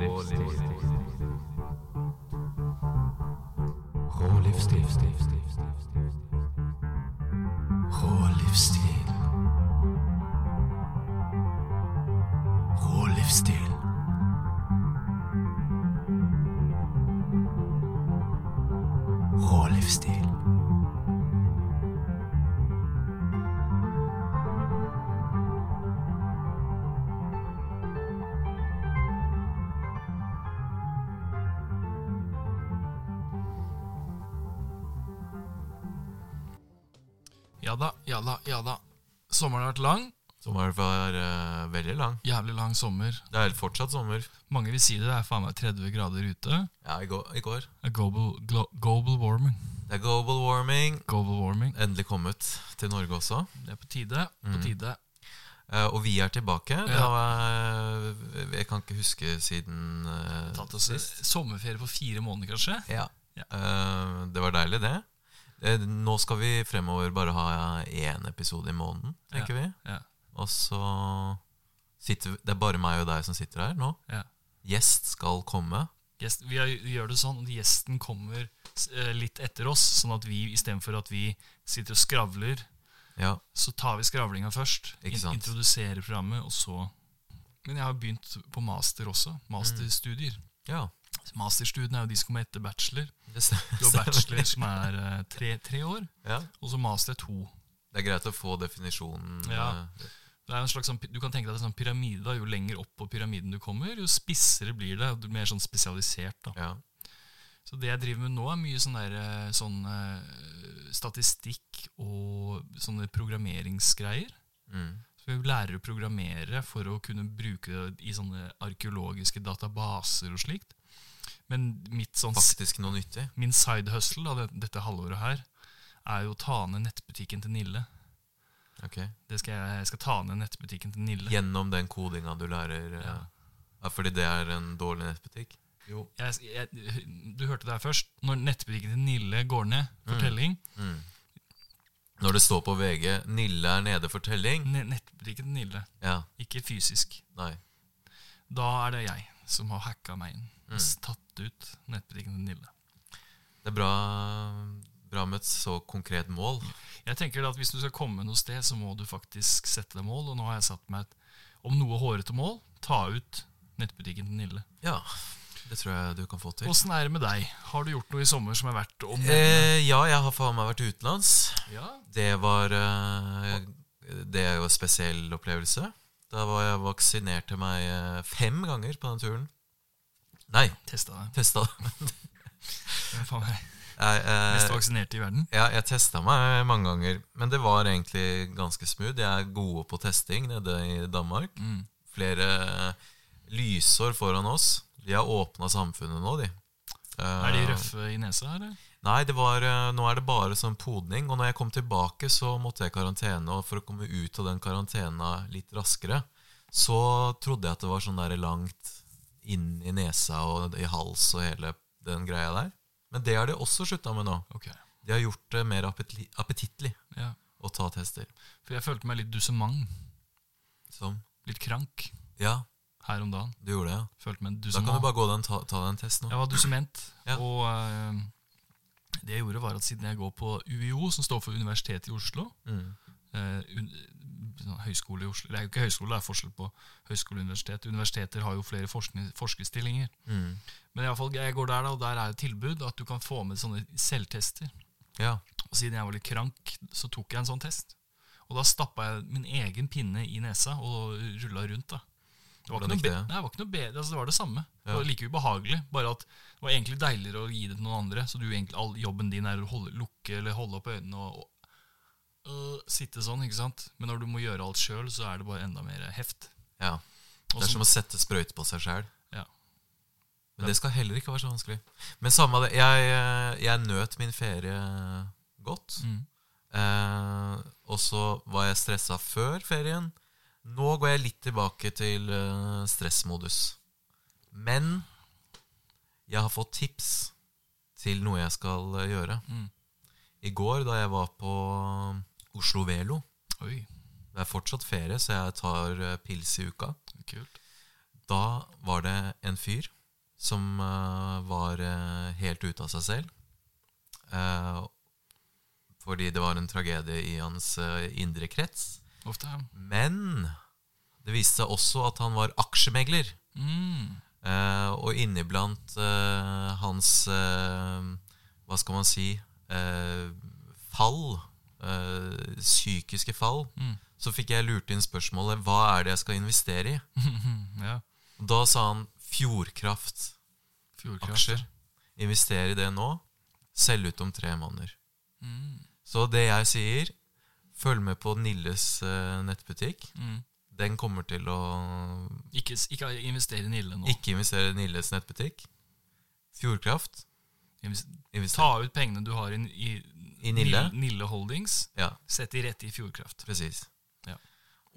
livsstil. Rå da, ja da. Sommeren har vært lang. Sommeren var uh, veldig lang. Jævlig lang sommer. Det er fortsatt sommer. Mange vil si det. Det er faen meg 30 grader ute. Ja, i går. I går. Global, glo global warming. Det er global warming. Global warming. Endelig kommet til Norge også. Det er på tide. På tide. Uh, og vi er tilbake. Ja. var, jeg kan ikke huske siden uh, Tatt oss sist. sommerferie på fire måneder, kanskje. Ja. Ja. Uh, det var deilig, det. Eh, nå skal vi fremover bare ha én episode i måneden, tenker vi. Ja. Og så sitter Det er bare meg og deg som sitter her nå. ja. Gjest skal komme. Gjest, vi, gjør det sånn at gjesten kommer eh, litt etter oss, sånn at vi istedenfor at vi sitter og skravler, Ja, så tar vi skravlinga først. Introduserer programmet, og så Men jeg har begynt på master også. Masterstudier. ja. Masterstudiene er jo de som kommer etter bachelor. Du har bachelor som er eh, tre, tre år, Ja. og så master er to. Det er greit å få definisjonen. Ja. eh, Det en slags sånn, du kan tenke deg det er en sånn pyramide. da, Jo lenger opp på pyramiden du kommer, jo spissere blir det. du er Mer sånn spesialisert. da. ja. Så det jeg driver med nå, er mye sånn, der, eh, sånn uh, statistikk og sånne programmeringsgreier. Mm. Så vi lærer å programmere for å kunne bruke det i sånne arkeologiske databaser og slikt. Men mitt sånn, Faktisk noe nyttig. min side hustle da, dette halvåret her, er jo å ta ned nettbutikken til Nille. Ok. Det skal jeg, jeg skal ta ned nettbutikken til Nille. Gjennom den kodinga du lærer. eh, Ja. Ja, fordi det er en dårlig nettbutikk? Jo. Jeg, jeg, du hørte det her først. Når nettbutikken til Nille går ned, fortelling Mm. Når det står på VG 'Nille er nede for telling' N Nettbutikken til Nille, Ja, ikke fysisk. nei. Da er det jeg som har hacka meg inn. Mm. Tatt ut nettbutikken til Nille. Det er bra, bra med et så konkret mål. Jeg tenker at Hvis du skal komme noe sted, så må du faktisk sette deg mål. Og nå har jeg satt meg et om noe hårete mål. Ta ut nettbutikken til Nille. Ja, det tror jeg du kan få til. Åssen er det med deg? Har du gjort noe i sommer som er verdt å? Eh, ja, jeg har faen meg vært utenlands. Ja, Det var eh, Det er jo en spesiell opplevelse. Da var jeg vaksinerte meg eh, fem ganger på den turen. Nei, Testa deg. testa Ja, faen meg. jeg, eh, Mest vaksinerte i verden. Ja, jeg testa meg mange ganger, men det var egentlig ganske smooth. Jeg er gode på testing nede i Danmark. Mm. Flere eh, lysår foran oss. De har åpna samfunnet nå, de. Er de Eh, røffe i nesa, eller? Nei, det var, eh, nå er det bare sånn podning. Og når jeg kom tilbake, så måtte jeg i karantene. Og for å komme ut av den karantena litt raskere, så trodde jeg at det var sånn der langt inn i nesa og i hals og hele den greia der. Men det har de også slutta med nå. Okay. De har gjort det mer appetittlig ja. å ta tester. For jeg følte meg litt dusement. Som Litt krank Ja, her om dagen. du gjorde det, ja. Følte meg Da kan du bare gå og ta, ta deg en test nå. Jeg var dusement. Ja. Og eh, det jeg gjorde, var at siden jeg går på UiO, som står for Universitetet i Oslo Mm. eh, un, sånn høyskole i Oslo Det er jo ikke høyskole, det er forskjell på høyskole og universitet. Universiteter har jo flere forskning, forskerstillinger. Mm. Men i alle fall, jeg går der, da, og der er det tilbud at du kan få med sånne selvtester. Ja. Og siden jeg var litt krank, så tok jeg en sånn test. Og da stappa jeg min egen pinne i nesa og rulla rundt. da det var, det? Nei, det var ikke noe bedre, altså det var det samme. Det var like ubehagelig, bare at det var egentlig deiligere å gi det til noen andre. Så du egentlig, all jobben din er å holde, lukke eller holde opp øynene og, og øh, sitte sånn, ikke sant. Men når du må gjøre alt sjøl, så er det bare enda mer heft. ja. Det er som å sette sprøyte på seg sjæl. Ja. Men det skal heller ikke være så vanskelig. Men samme det, jeg, eh, jeg nøt min ferie godt. Mm. Eh, og så var jeg stressa før ferien. Nå går jeg litt tilbake til eh, stressmodus. Men jeg har fått tips til noe jeg skal eh, gjøre. Mm. I går, da jeg var på Oslo Velo Oi, Det er fortsatt ferie, så jeg tar eh, pils i uka. kult. Da var det en fyr som eh, var eh, helt ute av seg selv. Eh, fordi det var en tragedie i hans eh, indre krets. Ofte. Men det viste seg også at han var aksjemegler. Mm. Eh, og inniblant eh, hans eh, Hva skal man si eh, fall, eh, psykiske fall, Mm. så fikk jeg lurt inn spørsmålet hva er det jeg skal investere i. ja. Da sa han Fjordkraft. Fjordkraft. Aksjer. Investere i det nå. Selge ut om tre måneder. Mm. Så det jeg sier, følg med på Nilles eh, nettbutikk. Mm. Den kommer til å Ikke, ikke investere i Nille nå. ikke investere i Nilles nettbutikk. Fjordkraft. Inves- Investere. Ta ut pengene du har i, i, I Nille? Nille Holdings. Ja, Sett de rett i Fjordkraft. presis. Ja.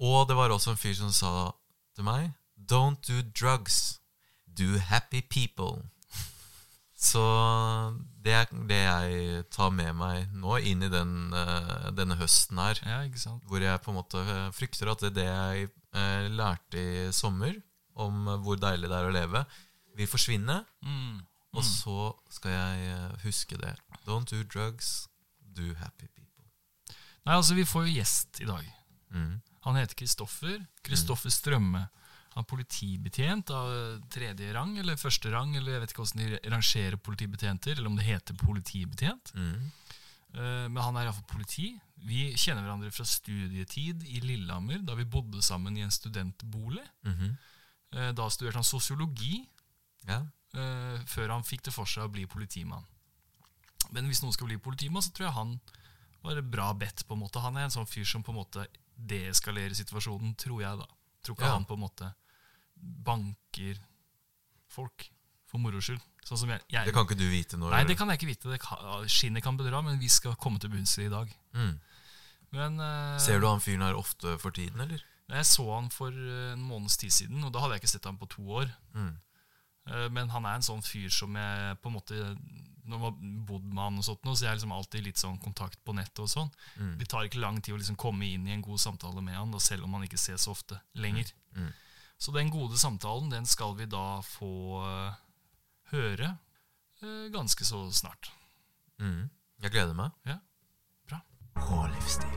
Og det var også en fyr som sa til meg Don't do drugs. Do happy people. Så det er det jeg tar med meg nå inn i den, eh, denne høsten her. Ja, ikke sant? Hvor jeg på en måte eh, frykter at det, det jeg eh, lærte i sommer, om hvor deilig det er å leve, vil forsvinne. Mm. Og så skal jeg eh, huske det. Don't do drugs, do happy people. Nei, altså, vi får jo gjest i dag. Mm. Han heter Kristoffer. Kristoffer Strømme. Er politibetjent av tredje rang, eller første rang, eller jeg vet ikke hvordan de rangerer politibetjenter, eller om det heter politibetjent. Mm. Uh, Men han er iallfall politi. Vi kjenner hverandre fra studietid i Lillehammer, da vi bodde sammen i en studentbolig. Mm -hmm. uh, Da studerte han sosiologi, Ja. uh, før han fikk det for seg å bli politimann. Men hvis noen skal bli politimann, så tror jeg han var et bra bedt. på en måte. Han er en sånn fyr som på en måte deeskalerer situasjonen, tror jeg. da. Tror ikke Ja. han på en måte banker folk for moro skyld. Sånn som jeg, jeg Det kan ikke du vite når Nei, det kan jeg ikke vite. Kan, skinnet kan bedra, men vi skal komme til bunns i det i dag. mm. Men uh, Ser du han fyren her ofte for tiden, eller? Jeg så han for eh, en måneds tid siden, og da hadde jeg ikke sett han på to år. Mm. Uh, Men han er en sånn fyr som jeg på en måte man har bodd med han og sånt nå, så jeg har liksom alltid litt sånn kontakt på nettet og sånn. Mm. Det tar ikke lang tid å liksom komme inn i en god samtale med han, da, selv om han ikke ses så ofte lenger. Mm. Så den gode samtalen, den skal vi da få eh, høre eh, ganske så snart. Mm. Jeg gleder meg. Ja, bra. Livsstil.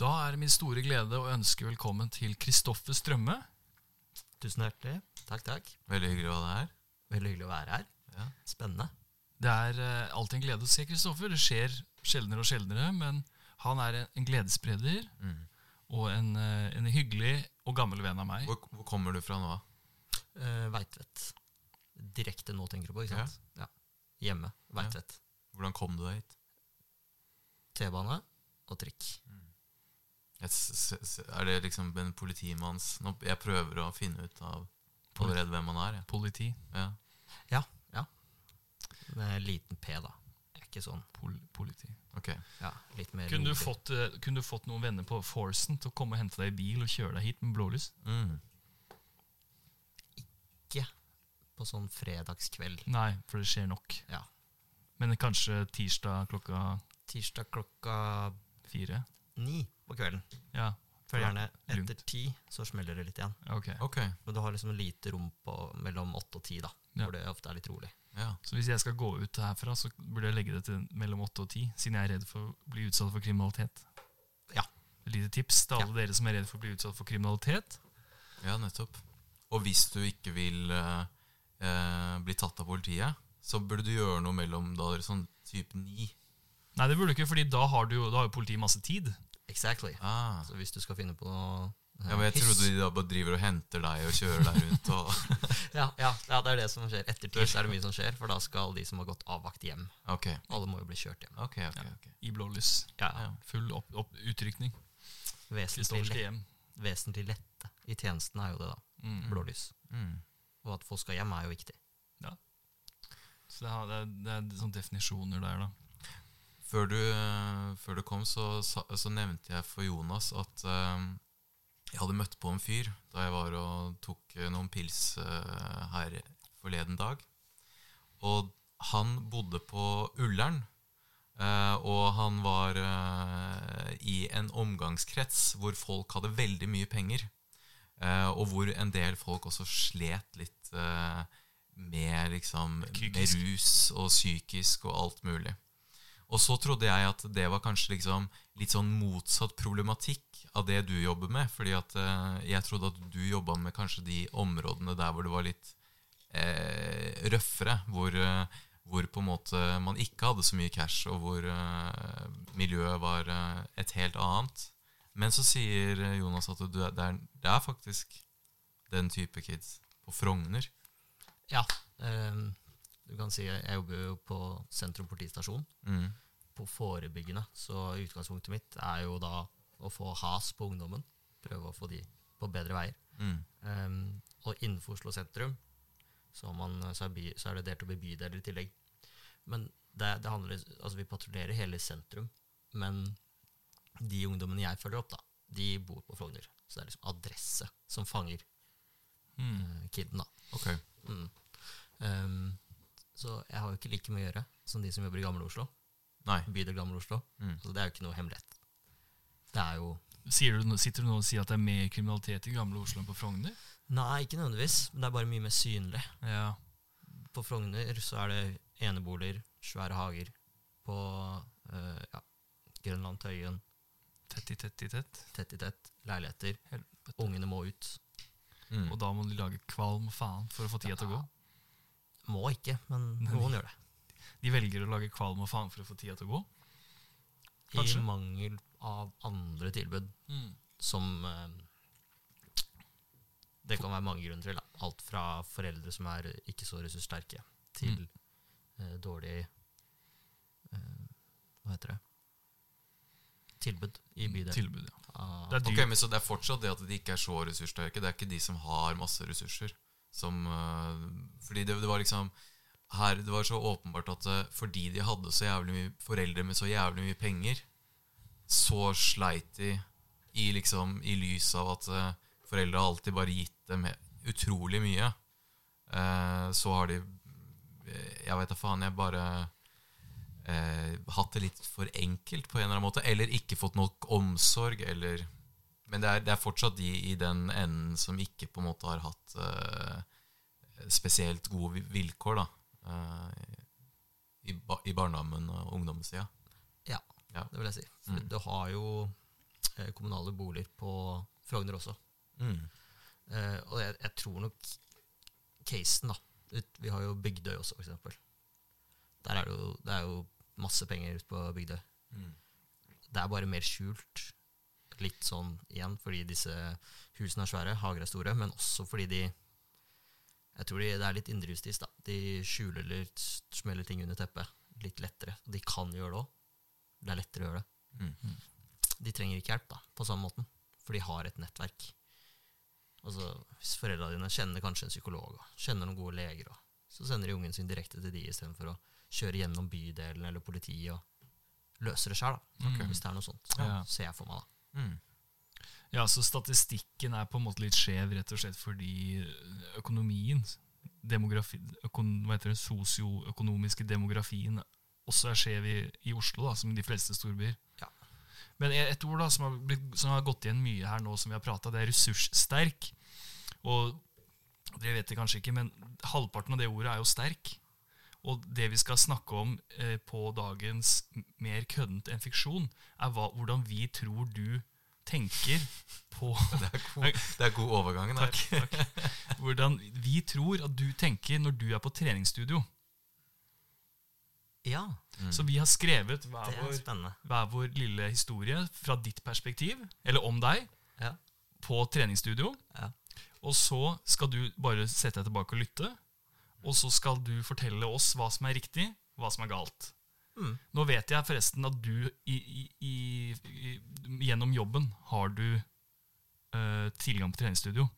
Da er det min store glede å ønske velkommen til Kristoffer Strømme. Tusen hjertelig. Takk, takk. Veldig hyggelig å ha deg her. Veldig hyggelig å være her. Ja. Spennende. Det er uh, alltid en glede å se Kristoffer. Det skjer sjeldnere og sjeldnere, men han er en, en gledesspreder Mm. Og en, eh, en hyggelig og gammel venn av meg. Hvor, hvor kommer du fra nå? Uh, Veitvet. Direkte nå, tenker du på, ikke sant? Ja. Hjemme. Veitvet. Hvordan kom du deg hit? T-bane og trikk. S- Er det liksom en politimanns Jeg prøver å finne ut av allerede hvem han er. Ja. Politi. Ja. Ja, ja. Med liten P, da. Ikke sånn. Pol politi. Ok. Ja, litt mer Kunne du, rolig. fått, eh, kunne du fått noen venner på Forsen til å komme og hente deg i bil og kjøre deg hit med blålys? Mm. Ikke på sånn fredagskveld. Nei, for det skjer nok. Ja. Men kanskje tirsdag klokka Tirsdag klokka fire? ni på kvelden. Ja. For gjerne etter ti så smeller det litt igjen. Ok. Ok. Men du har liksom lite rom på mellom åtte og ti, da. Ja. Hvor det ofte er litt rolig. Ja. Så hvis jeg skal gå ut herfra, så burde jeg legge det til mellom åtte og ti, siden jeg er redd for å bli utsatt for kriminalitet. Ja. Et lite tips til alle dere som er redd for å bli utsatt for kriminalitet. ja, nettopp. Og hvis du ikke vil eh, eh, bli tatt av politiet, så burde du gjøre noe mellom da dere sånn type ni. Nei, det burde du ikke, fordi da har, du, jo- da har jo politiet masse tid. Exactly. Ah. Så hvis du skal finne på noe Ja, men Jeg trodde de da bare driver og henter deg og kjører deg rundt. Og, ja, ja, ja, det er det som skjer. Etter ti er det mye som skjer, for da skal de som har gått avvakt, hjem. Okay. Alle må jo bli kjørt hjem. Okay, ok, okay. I blålys. Ja, Ja. Full opp, opp, utrykning. vesentlig, lett, vesentlig lette i tjenesten er jo det, da. Mm. Blålys. Mm. Og at folk skal hjem, er jo viktig. Så det, har, det, er, det er sånne definisjoner der, da. Før, du, før du kom, så, så nevnte jeg for Jonas at eh, jeg hadde møtt på en fyr da jeg var og tok eh, noen pils eh, her forleden dag. Og han bodde på Ullern. eh, og han var i en omgangskrets hvor folk hadde veldig mye penger. og hvor en del folk også slet litt med liksom med rus og psykisk og alt mulig. Og så trodde jeg at det var kanskje liksom litt sånn motsatt problematikk av det du jobber med. Fordi at eh, jeg trodde at du jobba med kanskje de områdene der hvor det var litt eh, røffere. Hvor, eh, hvor på en måte man ikke hadde så mye cash, og hvor eh, miljøet var eh, et helt annet. Men så sier Jonas at det, er, det er faktisk den type kids på Frogner. Ja. ehm, du kan si jeg jobber jo på Sentrum politistasjon, Mm. på forebyggende. Så utgangspunktet mitt er jo da å få has på ungdommen. Prøve å få de på bedre veier. Mm. Um, og innenfor Oslo sentrum så, man, så, er by, så er det delt opp i bydeler i tillegg. Men det, det handler, altså vi patruljerer hele sentrum, men de ungdommene jeg følger opp, da, de bor på Frogner. Så det er liksom adresse som fanger Mm. uh, kiden. da. Ok. Mm. Ehm, så jeg har jo ikke like mye å gjøre som de som jobber i Gamle Oslo. Nei. Bydel Gamle Oslo. Mm. Så det er jo ikke noe hemmelighet. Det er jo Sier du, sitter du nå og sier at det er mer kriminalitet i gamle Oslo enn på Frogner? Nei, ikke nødvendigvis, men det er bare mye mer synlig. Ja. På Frogner så er det eneboliger, svære hager. På øh, ja, Grønland, Tøyen, Tett i tett i tett. tett i tett, leiligheter. Helvete. Ungene må ut. Mm. Og da må de lage kvalm og faen for å få tida til å gå. Må ikke, men noen gjør det. De velger å lage kvalm og faen for å få tida til å gå. I mangel av andre tilbud som eh, Det kan være mange grunner til. Alt fra foreldre som er ikke så ressurssterke, til Mm. eh, dårlig eh, Hva heter det? Tilbud i bydelen. Tilbud, ja. Ah, Det er dyrt. Ok, men Så det er fortsatt det at de ikke er så ressurssterke? Det er ikke de som har masse ressurser? Som, øh, fordi det, det var liksom her, Det var så åpenbart at øh, fordi de hadde så jævlig mye foreldre med så jævlig mye penger, så sleit de i liksom i lys av at øh, foreldre har alltid bare gitt dem utrolig mye. Eh, så har de eh, Jeg vet da faen, jeg bare eh, hatt det litt for enkelt på en eller annen måte. Eller ikke fått nok omsorg, eller Men det er, det er fortsatt de i den enden som ikke på en måte har hatt uh, spesielt gode vilkår, da. uh, I, ba, I barndommen og ungdomssida. Ja, Ja. det vil jeg si. For Mm. du har jo eh, kommunale boliger på Frogner også. Mm. Og jeg, jeg tror nok casen, da ut, Vi har jo Bygdøy også, eksempel. Der er det jo, det er jo masse penger ute på Bygdøy. Mm. Det er bare mer skjult. Litt sånn igjen fordi disse husene er svære, hager er store, men også fordi de Jeg tror de, det er litt indrejustis, da. De skjuler eller smeller ting under teppet litt lettere. De kan gjøre det òg. Det er lettere å gjøre det. Mm. De trenger ikke hjelp, da, på samme måten, for de har et nettverk. Altså, Hvis foreldra dine kjenner kanskje en psykolog, og kjenner noen gode leger, og så sender de ungen sin direkte til de istedenfor å kjøre gjennom bydelen eller politiet og løse det sjøl, okay. hvis det er noe sånt. Ja. Ser jeg for meg, da. Mm. Ja, så statistikken er på en måte litt skjev, rett og slett fordi økonomien, demografi, økon, hva heter det, sosioøkonomiske demografien, også er skjev i, i Oslo, da, som i de fleste storbyer. Ja. Men et ord da, som har, blitt, som har gått igjen mye her nå, som vi har prata, det er ressurssterk. Og dere vet det kanskje ikke, men halvparten av det ordet er jo sterk. Og det vi skal snakke om eh, på dagens mer køddent enn fiksjon, er hva, hvordan vi tror du tenker på Det, er god, det er god overgang her. Takk, takk. Hvordan vi tror at du tenker når du er på treningsstudio. Ja, Mm. Så vi har skrevet hver er vår, hver vår lille historie fra ditt perspektiv, eller om deg, Ja. på treningsstudio. Ja. Og så skal du bare sette deg tilbake og lytte. Og så skal du fortelle oss hva som er riktig, hva som er galt. Mm. Nå vet jeg forresten at du i, i, i, gjennom jobben har du uh, tilgang på treningsstudio.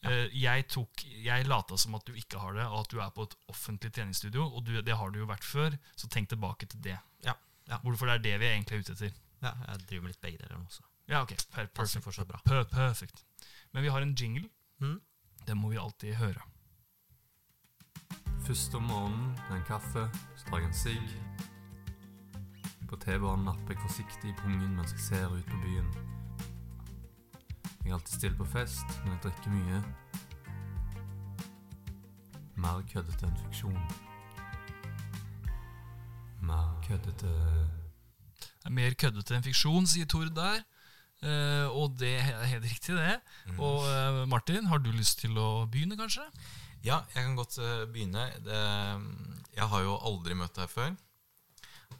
Eh, jeg, tok, jeg lata som at du ikke har det, og at du er på et offentlig treningsstudio. Og du, det har du jo vært før, så tenk tilbake til det. Ja. Ja. Hvorfor det er det vi egentlig er ute etter. ja, jeg driver med litt begge deler også. Ja, ok, per, perfect. Per, perfect. Men vi har en jingle. Mm. Den må vi alltid høre. Først om morgenen en kaffe, så tar jeg en sigg. På T-banen napper jeg forsiktig i pungen mens jeg ser ut på byen. Jeg er alltid stille på fest, men jeg drikker mye. Mer køddete enn fiksjon. Mer køddete er mer køddete enn fiksjon, sier Tord der. Eh, og det er helt riktig, det. Og eh, Martin, har du lyst til å begynne, kanskje? Ja, jeg kan godt eh, begynne. Det, jeg har jo aldri møtt deg før.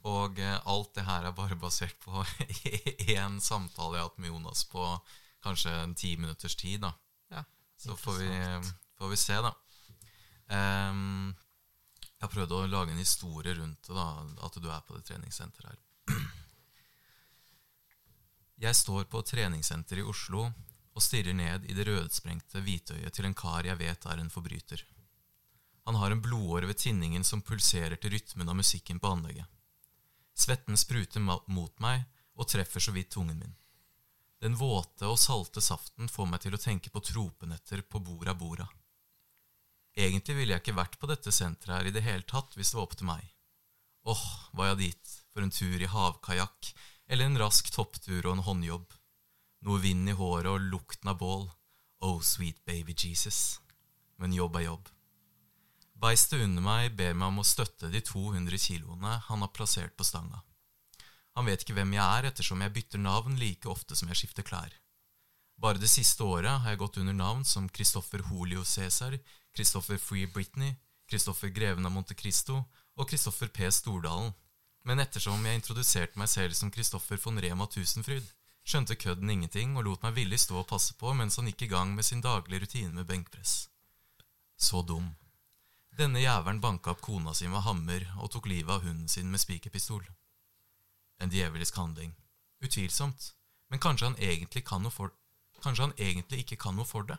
Og eh, alt det her er bare basert på én samtale jeg har hatt med Jonas på kanskje en ti minutters tid. da. Ja, Så får vi, får vi se, da. Um, jeg har prøvd å lage en historie rundt det, da, at du er på det treningssenteret her. Jeg står på treningssenteret i Oslo og stirrer ned i det rødsprengte hvitøyet til en kar jeg vet er en forbryter. Han har en blodåre ved tinningen som pulserer til rytmen av musikken på anlegget. Svetten spruter mot meg og treffer så vidt tungen min. Den våte og salte saften får meg til å tenke på tropenetter på Bora Bora. Egentlig ville jeg ikke vært på dette senteret her i det hele tatt hvis det var opp til meg. Åh, var jeg dit, for en tur i havkajakk, eller en rask topptur og en håndjobb. Noe vind i håret og lukten av bål. Oh, sweet baby Jesus. Men jobb er jobb. Beistet under meg ber meg om å støtte de 200 kiloene han har plassert på stanga. Han vet ikke hvem jeg er, ettersom jeg bytter navn like ofte som jeg skifter klær. Bare det siste året har jeg gått under navn som Christoffer Holio Cæsar, Christoffer Free Britney, Christoffer Greven av Monte Cristo og Christoffer P. Stordalen. Men ettersom jeg introduserte meg selv som Christoffer von Rema Tusenfryd, skjønte kødden ingenting og lot meg villig stå og passe på mens han gikk i gang med sin daglige rutine med benkpress. Så dum. Denne jævelen banka opp kona si med hammer og tok livet av hunden sin med spikerpistol. En djevelisk handling. Utvilsomt. Men kanskje han kan for Kanskje han egentlig ikke kan noe for det.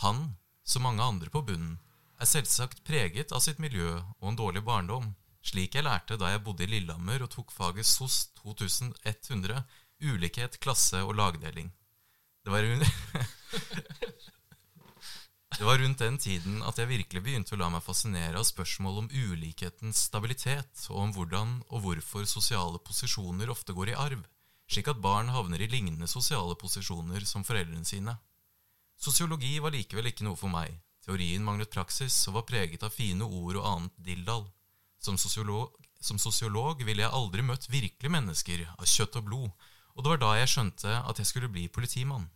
Han, som mange andre på bunnen, er selvsagt preget av sitt miljø og en dårlig barndom, slik jeg lærte da jeg bodde i Lillehammer og tok faget SOS 2100, ulikhet, klasse og lagdeling. Det var, det var rundt den tiden at jeg virkelig begynte å la meg fascinere av spørsmål om ulikhetens stabilitet, og om hvordan og hvorfor sosiale posisjoner ofte går i arv, slik at barn havner i lignende sosiale posisjoner som foreldrene sine. Sosiologi var likevel ikke noe for meg. Teorien manglet praksis og var preget av fine ord og annet dilldall. Som sosiolog ville jeg aldri møtt virkelige mennesker av kjøtt og blod, og det var da jeg skjønte at jeg skulle bli politimann.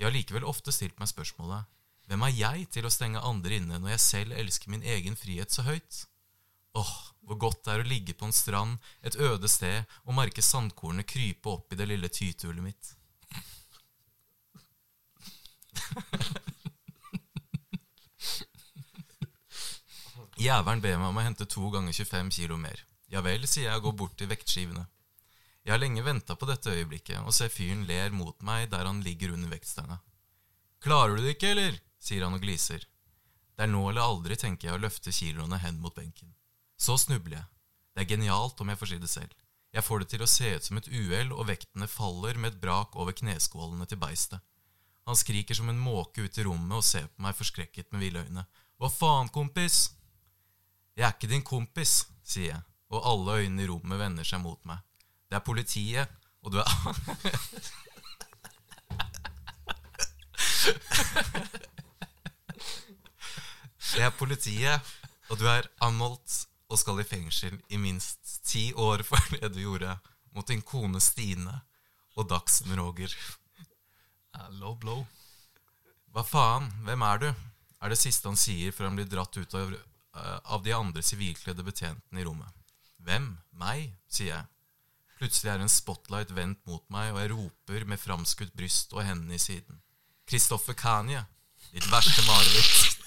Jeg har likevel ofte stilt meg spørsmålet hvem er jeg til å stenge andre inne når jeg selv elsker min egen frihet så høyt? Åh, hvor godt det er å ligge på en strand et øde sted og merke sandkornene krype opp i det lille tytehullet mitt. Jævelen ber meg om å hente to ganger 25 kilo mer. Ja vel, sier jeg og går bort til vektskivene. Jeg har lenge venta på dette øyeblikket og ser fyren ler mot meg der han ligger under vektstanga. Klarer du det ikke, eller? sier han og gliser. Det er nå eller aldri, tenker jeg å løfte kiloene hen mot benken. Så snubler jeg. Det er genialt, om jeg får si det selv. Jeg får det til å se ut som et uhell, og vektene faller med et brak over kneskålene til beistet. Han skriker som en måke ut i rommet og ser på meg forskrekket med ville øyne. Hva faen, kompis? Jeg er ikke din kompis, sier jeg, og alle øynene i rommet vender seg mot meg. Det er politiet, og du er Det er politiet, og du er anholdt og skal i fengsel i minst ti år for det du gjorde mot din kone Stine og Dagsen Roger. Low blow. Hva faen, hvem er du? er det siste han sier før han blir dratt ut av, eh, av de andre sivilkledde betjentene i rommet. Hvem? Meg? sier jeg. Plutselig er en spotlight vendt mot meg, og jeg roper med framskutt bryst og hendene i siden. Kristoffer Kanye, ditt verste mareritt.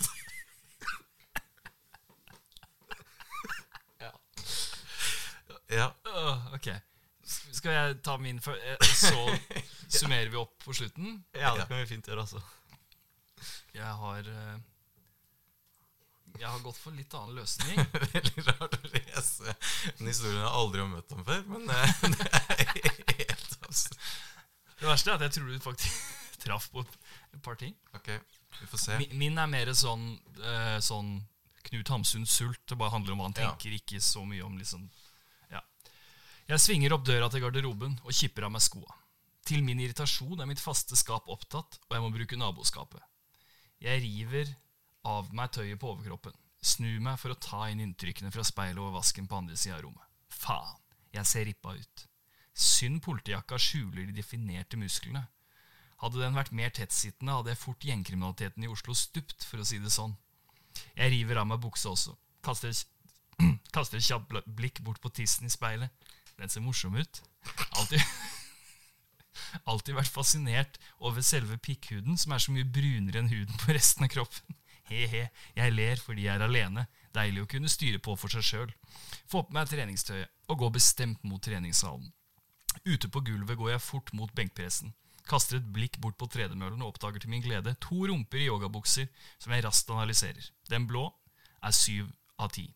ja. Øh, ok. Skal jeg ta min før eh, Så summerer vi opp på slutten. Ja, det kan vi fint gjøre, altså. Jeg har eh, Jeg har gått for litt annen løsning. Veldig rart å lese en historie jeg aldri har møtt ham før, men det er helt absurd. Det verste er at jeg tror du faktisk traff på et par ting. Ok, vi får se. Min, min er mer sånn, uh, sånn Knut Hamsuns sult. Det bare handler om hva han Ja. tenker, ikke så mye om liksom Ja. Jeg svinger opp døra til garderoben og kipper av meg skoa. Til min irritasjon er mitt faste skap opptatt, og jeg må bruke naboskapet. Jeg river av meg tøyet på overkroppen, snur meg for å ta inn inntrykkene fra speilet over vasken på andre sida av rommet. Faen, jeg ser rippa ut. Synd politijakka skjuler de definerte musklene. Hadde den vært mer tettsittende, hadde jeg fort gjengkriminaliteten i Oslo stupt, for å si det sånn. Jeg river av meg buksa også. Kaster, et kjapt blikk bort på tissen i speilet. Den ser morsom ut. Alltid, alltid vært fascinert over selve pikkhuden, som er så mye brunere enn huden på resten av kroppen. He-he, jeg ler fordi jeg er alene. Deilig å kunne styre på for seg sjøl. Få på meg treningstøyet og gå bestemt mot treningssalen. Ute på gulvet går jeg fort mot benkpressen. Kaster et blikk bort på tredemøllen og oppdager til min glede to rumper i yogabukser som jeg raskt analyserer. Den blå er syv av ti.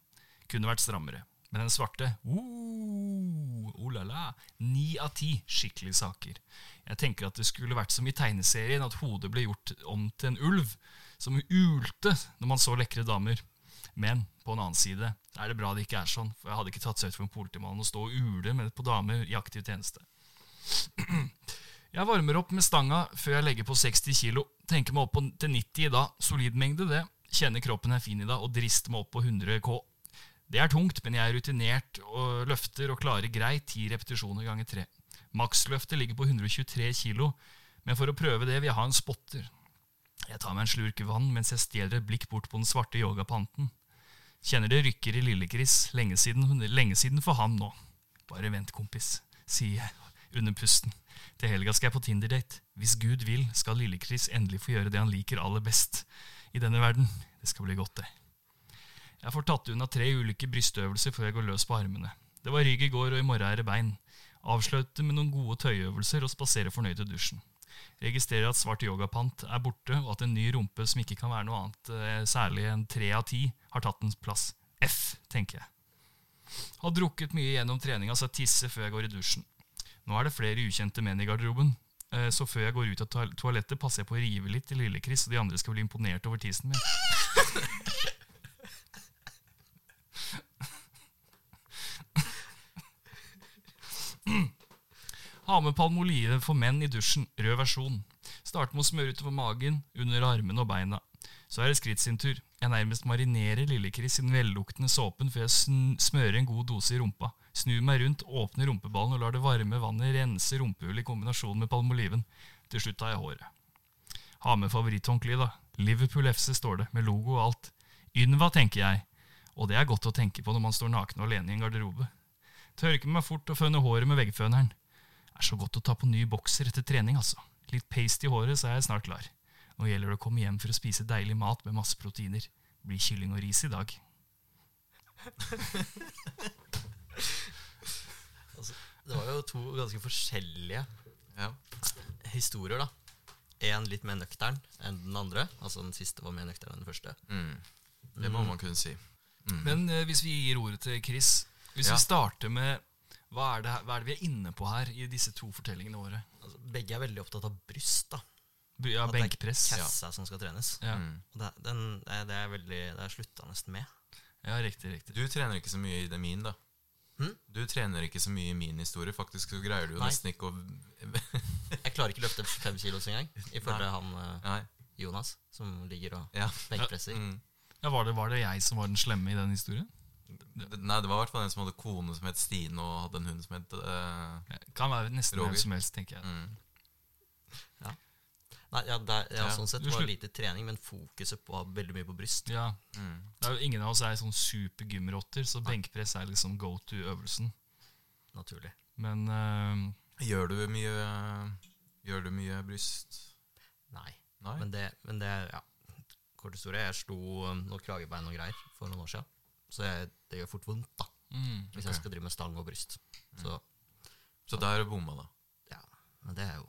Kunne vært strammere. Men den svarte uh, oh la la, ni av ti skikkelige saker. Jeg tenker at det skulle vært som i tegneserien, at hodet ble gjort om til en ulv som ulte når man så lekre damer. Men på en annen side er det bra det ikke er sånn, for jeg hadde ikke tatt seg ut for en politimann å stå og ule med på damer i aktiv tjeneste. Jeg varmer opp med stanga før jeg legger på 60 kilo. Tenker meg opp til 90 i dag. Solid mengde, det. Kjenner kroppen er fin i dag, og drister meg opp på 100 K. Det er tungt, men jeg er rutinert og løfter og klarer greit 10 repetisjoner ganger 3. Maksløftet ligger på 123 kilo, men for å prøve det vil jeg ha en spotter. Jeg tar meg en slurk vann mens jeg stjeler et blikk bort på den svarte yogapanten. Kjenner det rykker i Lille-Chris. Lenge, lenge siden for han nå. Bare vent, kompis, sier jeg under pusten. Til helga skal jeg på Tinder-date. Hvis Gud vil, skal Lille-Chris endelig få gjøre det han liker aller best i denne verden. Det skal bli godt, det. Jeg får tatt unna tre ulike brystøvelser før jeg går løs på armene. Det var rygg i går, og i morgen er det bein. Avslutte med noen gode tøyøvelser og spasere fornøyd til dusjen. Registrerer at svart yogapant er borte, og at en ny rumpe som ikke kan være noe annet eh, særlig enn tre av ti, har tatt en plass. F, tenker jeg. Har drukket mye gjennom treninga, så jeg tisser før jeg går i dusjen. Nå er det flere ukjente menn i garderoben, eh, så før jeg går ut av toalettet, passer jeg på å rive litt til Lille-Chris, så de andre skal bli imponert over tissen min. Ha med palmolive for menn i dusjen, rød versjon. Start med å smøre utover magen, under armene og beina. Så er det skritt sin tur. Jeg nærmest marinerer Lille-Chris i den velluktende såpen før jeg smører en god dose i rumpa. Snur meg rundt, åpner rumpeballen og lar det varme vannet rense rumpehullet i kombinasjon med palmoliven. Til slutt tar jeg håret. Ha med favoritthåndkleet, da. Liverpool FC står det, med logo og alt. Ynva, tenker jeg. Og det er godt å tenke på når man står naken og alene i en garderobe. Tørker meg fort og føner håret med veggføneren. Er så godt å ta på ny bokser etter trening, altså. Litt paste i håret, så er jeg snart klar. Nå gjelder det å komme hjem for å spise deilig mat med masse proteiner. Blir kylling og ris i dag. Det var jo to ganske forskjellige Ja. historier, da. En litt mer nøktern enn den andre. Altså den siste var mer nøktern enn den første. Mm. Det må man kunne si. Mm. Men eh, hvis vi gir ordet til Chris Hvis Ja. vi starter med hva er, det, hva er det vi er inne på her i disse to fortellingene våre? Altså, begge er veldig opptatt av bryst. da Ja, At det er kassa Ja. Kassa som skal trenes. Ja. Mm. Og det, den, det er- det er veldig Det er slutta nesten med. ja, riktig, riktig. Du trener ikke så mye i det min, da. Hm? Du trener ikke så mye i min historie. Faktisk så greier du jo Nei. nesten ikke å Jeg klarer ikke å løfte fem kilos engang, ifølge han eh, Nei. Jonas, som ligger og Ja. benkpresser. Mm. Ja, var, det, var det jeg som var den slemme i den historien? Nei, det var i hvert fall en som hadde kone som het Stine, og hadde en hund som het Roger Ja, Kan være nesten Roger. hvem som helst, tenker jeg. mm. Nei, ja, det er, ja, Ja, Sånn sett var det lite trening, men fokuset på veldig mye på bryst. Ja, Mm. det er jo Ingen av oss er sånn supergymrotter, så benkpress er liksom go to-øvelsen. Naturlig. Men uh, Gjør du mye Gjør du mye bryst? Nei. Nei? Men det, men det er ja. Kort historie. Jeg slo um, noen kragebein og greier for noen år siden. Så jeg, det gjør fort vondt da mm, hvis Ok. jeg skal drive med stang og bryst. Så Så der bomma, da. ja, men det er jo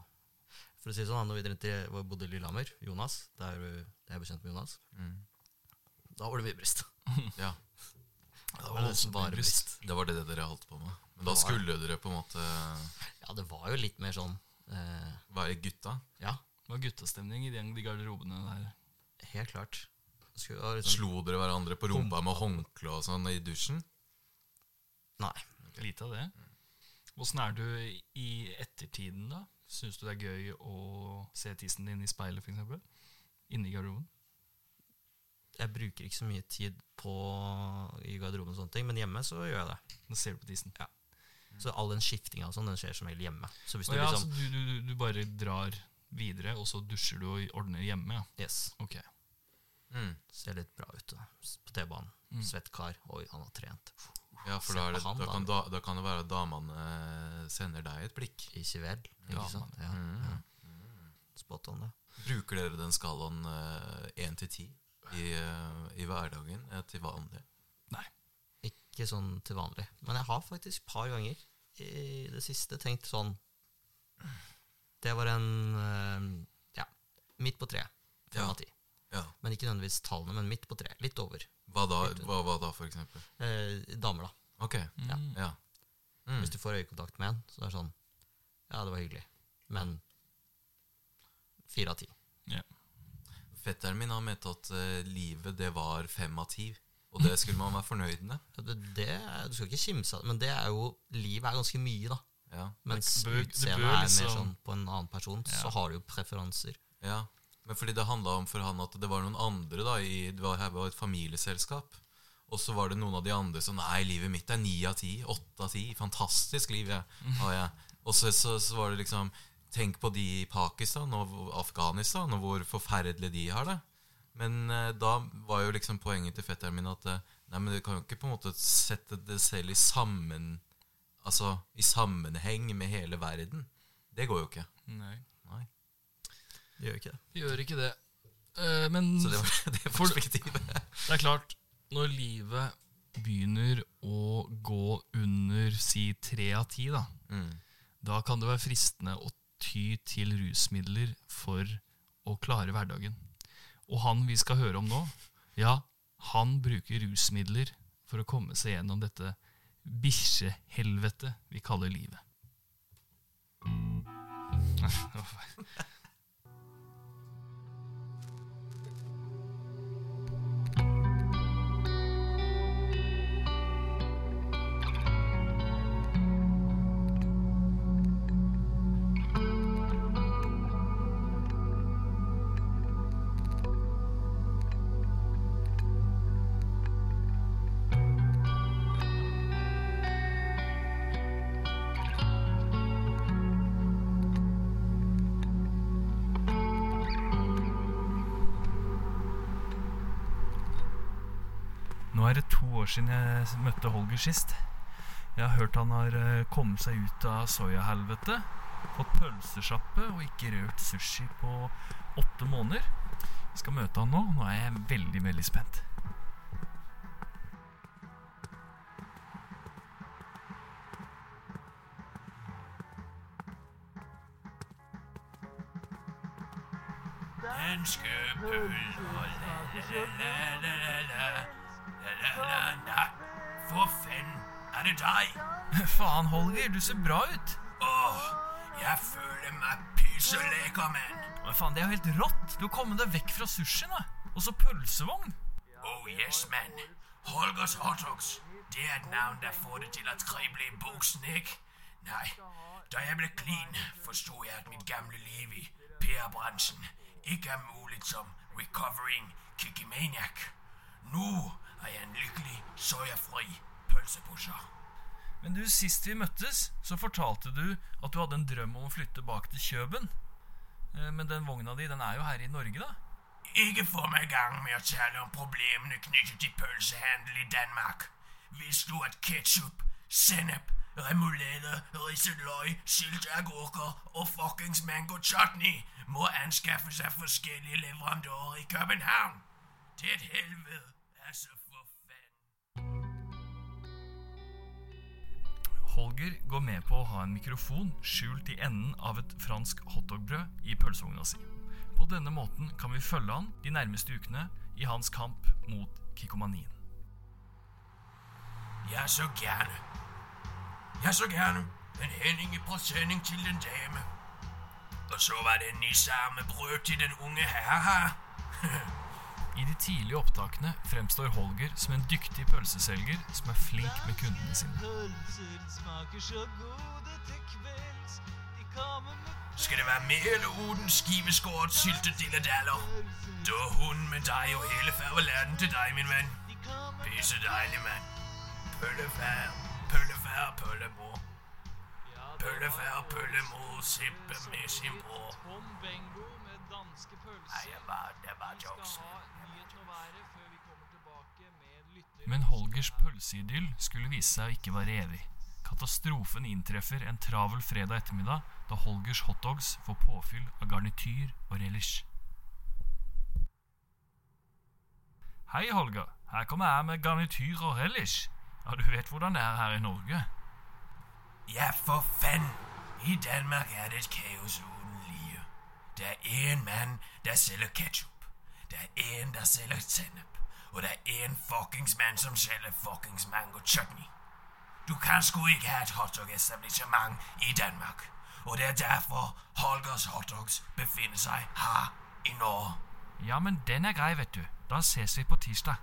For å si det sånn, når vi til, hvor bodde i Lillehammer, Jonas, der jeg er bekjent med Jonas, Mm. da var det mye bryst. Ja, Det var det bryst. Det var det dere holdt på med. Men da skulle dere på en måte Ja, det var jo litt mer sånn eh, være gutta. Ja, det var guttastemning i de garderobene der. helt klart. Liksom, Slo dere hverandre på rumpa med håndkle og sånn i dusjen? Nei. Lite av det. Åssen er du i ettertiden, da? Syns du det er gøy å se tissen din i speilet, f.eks.? Inni garderoben? Jeg bruker ikke så mye tid på i garderoben, og sånne ting, men hjemme så gjør jeg det. Da ser du på tissen. Så all den skiftinga og sånn, den skjer som regel hjemme. Så hvis du ja, liksom så du, du, du- bare drar videre, og så dusjer du og ordner hjemme? Ja. Yes, Ok. Mm. ser litt bra ut da. På T-banen. Mm. Svett kar. Oi, han har trent. Ja, for da, er det, han, da, kan da, da kan det være at damene eh, sender deg et blikk. Ikke vel? Ikke Ja, sant? Ja, Mm. ja. Spot on, det. Bruker dere den skalaen én til ti i, eh, hverdagen eh, til vanlig? Nei. Ikke sånn til vanlig. Men jeg har faktisk et par ganger i det siste tenkt sånn Det var en eh, ja, midt på treet. Fem Ja. av ti. Ja. Men ikke nødvendigvis tallene, men midt på tre. Litt over. Hva da, hva, hva da, for eksempel? Eh, damer, da. Ok, Ja. Mm. ja. Mm. Hvis du får øyekontakt med en, så er det sånn Ja, det var hyggelig. Men fire av ti. Fetteren min har ment at uh, livet det var fem av ti. Og det skulle man være fornøyd med. Ja, Det, det, du skal ikke kimse av det, men det er jo Livet er ganske mye, da. Ja. Mens Det utseendet er mer liksom- sånn på en annen person, Ja. så har du jo preferanser. ja. Men fordi det handla om for han at det var noen andre da i, Det var, var et familieselskap. Og så var det noen av de andre som Nei, livet mitt er ni av ti. Åtte av ti. Fantastisk liv jeg, har jeg. Og så, så, så var det liksom Tenk på de i Pakistan og Afghanistan, og hvor forferdelig de har det. Men eh, da var jo liksom poenget til fetteren min at eh, Nei, men du kan jo ikke på en måte sette det selv i sammen Altså i sammenheng med hele verden. Det går jo ikke. Nei. Det gjør ikke det. Gjør ikke det. Uh, men Så det var det perspektivet. det er klart, når livet begynner å gå under si tre av ti, da, Mm. da kan det være fristende å ty til rusmidler for å klare hverdagen. Og han vi skal høre om nå, ja, han bruker rusmidler for å komme seg gjennom dette bikkjehelvetet vi kaller livet. år siden jeg møtte Holger sist. Jeg har hørt han har eh, kommet seg ut av soyahelvetet. fått pølsesjappe og ikke rørt sushi på åtte måneder. Jeg skal møte han nå. Nå er jeg veldig, veldig spent. Faen, Holger, du ser bra ut. Åh, jeg føler meg pyseleka, men. Men faen, det er jo helt rått. Du har kommet deg vekk fra sushien, da. Og så pølsevogn. Oh yes, man. Holgers hotdogs. Det er et navn der får det til at jeg buksen, ikke? Nei, da jeg ble clean, forsto jeg at mitt gamle liv i PR-bransjen ikke er mulig som recovering kikimaniac. Nå er jeg en lykkelig, soyafri pølsepusher. Men du, sist vi møttes, så fortalte du at du hadde en drøm om å flytte bak til Kjøben. Eh, Men den vogna di, den er jo her i Norge, da? Ikke få meg i gang med å tale om problemene knyttet til pølsehandel i Danmark. Visste du at ketsjup, sennep, remulade, risset løg, sylteagurker og fuckings mango chutney må anskaffe seg forskjellige leverandører i København? Til et helvete, altså Holger går med på å ha en mikrofon skjult i enden av et fransk hotdogbrød i pølsevogna si. På denne måten kan vi følge han de nærmeste ukene i hans kamp mot kikomanien. er så gæren. Jeg er så gæren. En Henning i presenning til den dame. Og så var det en nisser med brød til den unge herre her. I de tidlige opptakene fremstår Holger som en dyktig pølseselger som er flink med kundene sine. Skal det være mel, uden skiveskåret, syltet dilledaller? Da hun med deg og hele færgeladen til deg, min venn. Pisse deilig, mann. Pøllefær, pøllefær, pøllemor. Pøllefær, pøllemor, sippe med sin bror. Pølser. Nei, bare, det er bare Vi skal ha nyheten å være før vi kommer tilbake med lytter... Men Holgers pølseidyll skulle vise seg å ikke være evig. Katastrofen inntreffer en travel fredag ettermiddag da Holgers hotdogs får påfyll av garnityr og relish. Hei, Holger. Her kommer jeg med garnityr og relish. Ja, du vet hvordan det er her i Norge. Ja, for fenn. I Danmark er det et kaos. Der er en mann der sælger ketchup. Det er en, der sælger sennep. Og det er en fuckings mann som sælger fuckings mango chutney. Du kan sgu ikke ha et hotdog-establishment i Danmark. Og det er derfor Holgers Hotdogs befinner seg her i Norge. Ja, men den er grei, vet du. Da ses vi på tirsdag.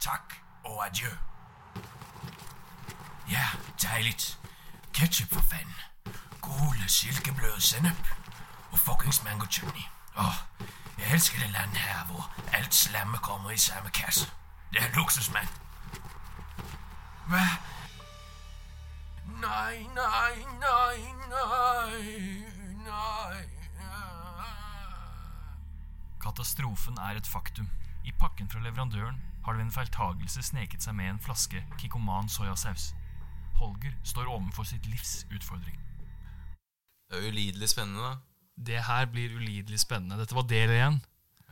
Takk og adjø. Ja, dejligt. Ketchup for faen. Gule silkebløte sennep. Og fuckings mango chutney. Åh, jeg elsker det landet her, hvor alt slemme kommer i samme kasse. Det er luksus, mann. Hva? Nei, nei, nei, nei, nei Katastrofen er et faktum. I pakken fra leverandøren har det ved en feiltagelse sneket seg med en flaske Kikoman soyasaus. Holger står overfor sitt livs utfordring. Det er jo ulidelig spennende, da. Det her blir ulidelig spennende. Dette var del én.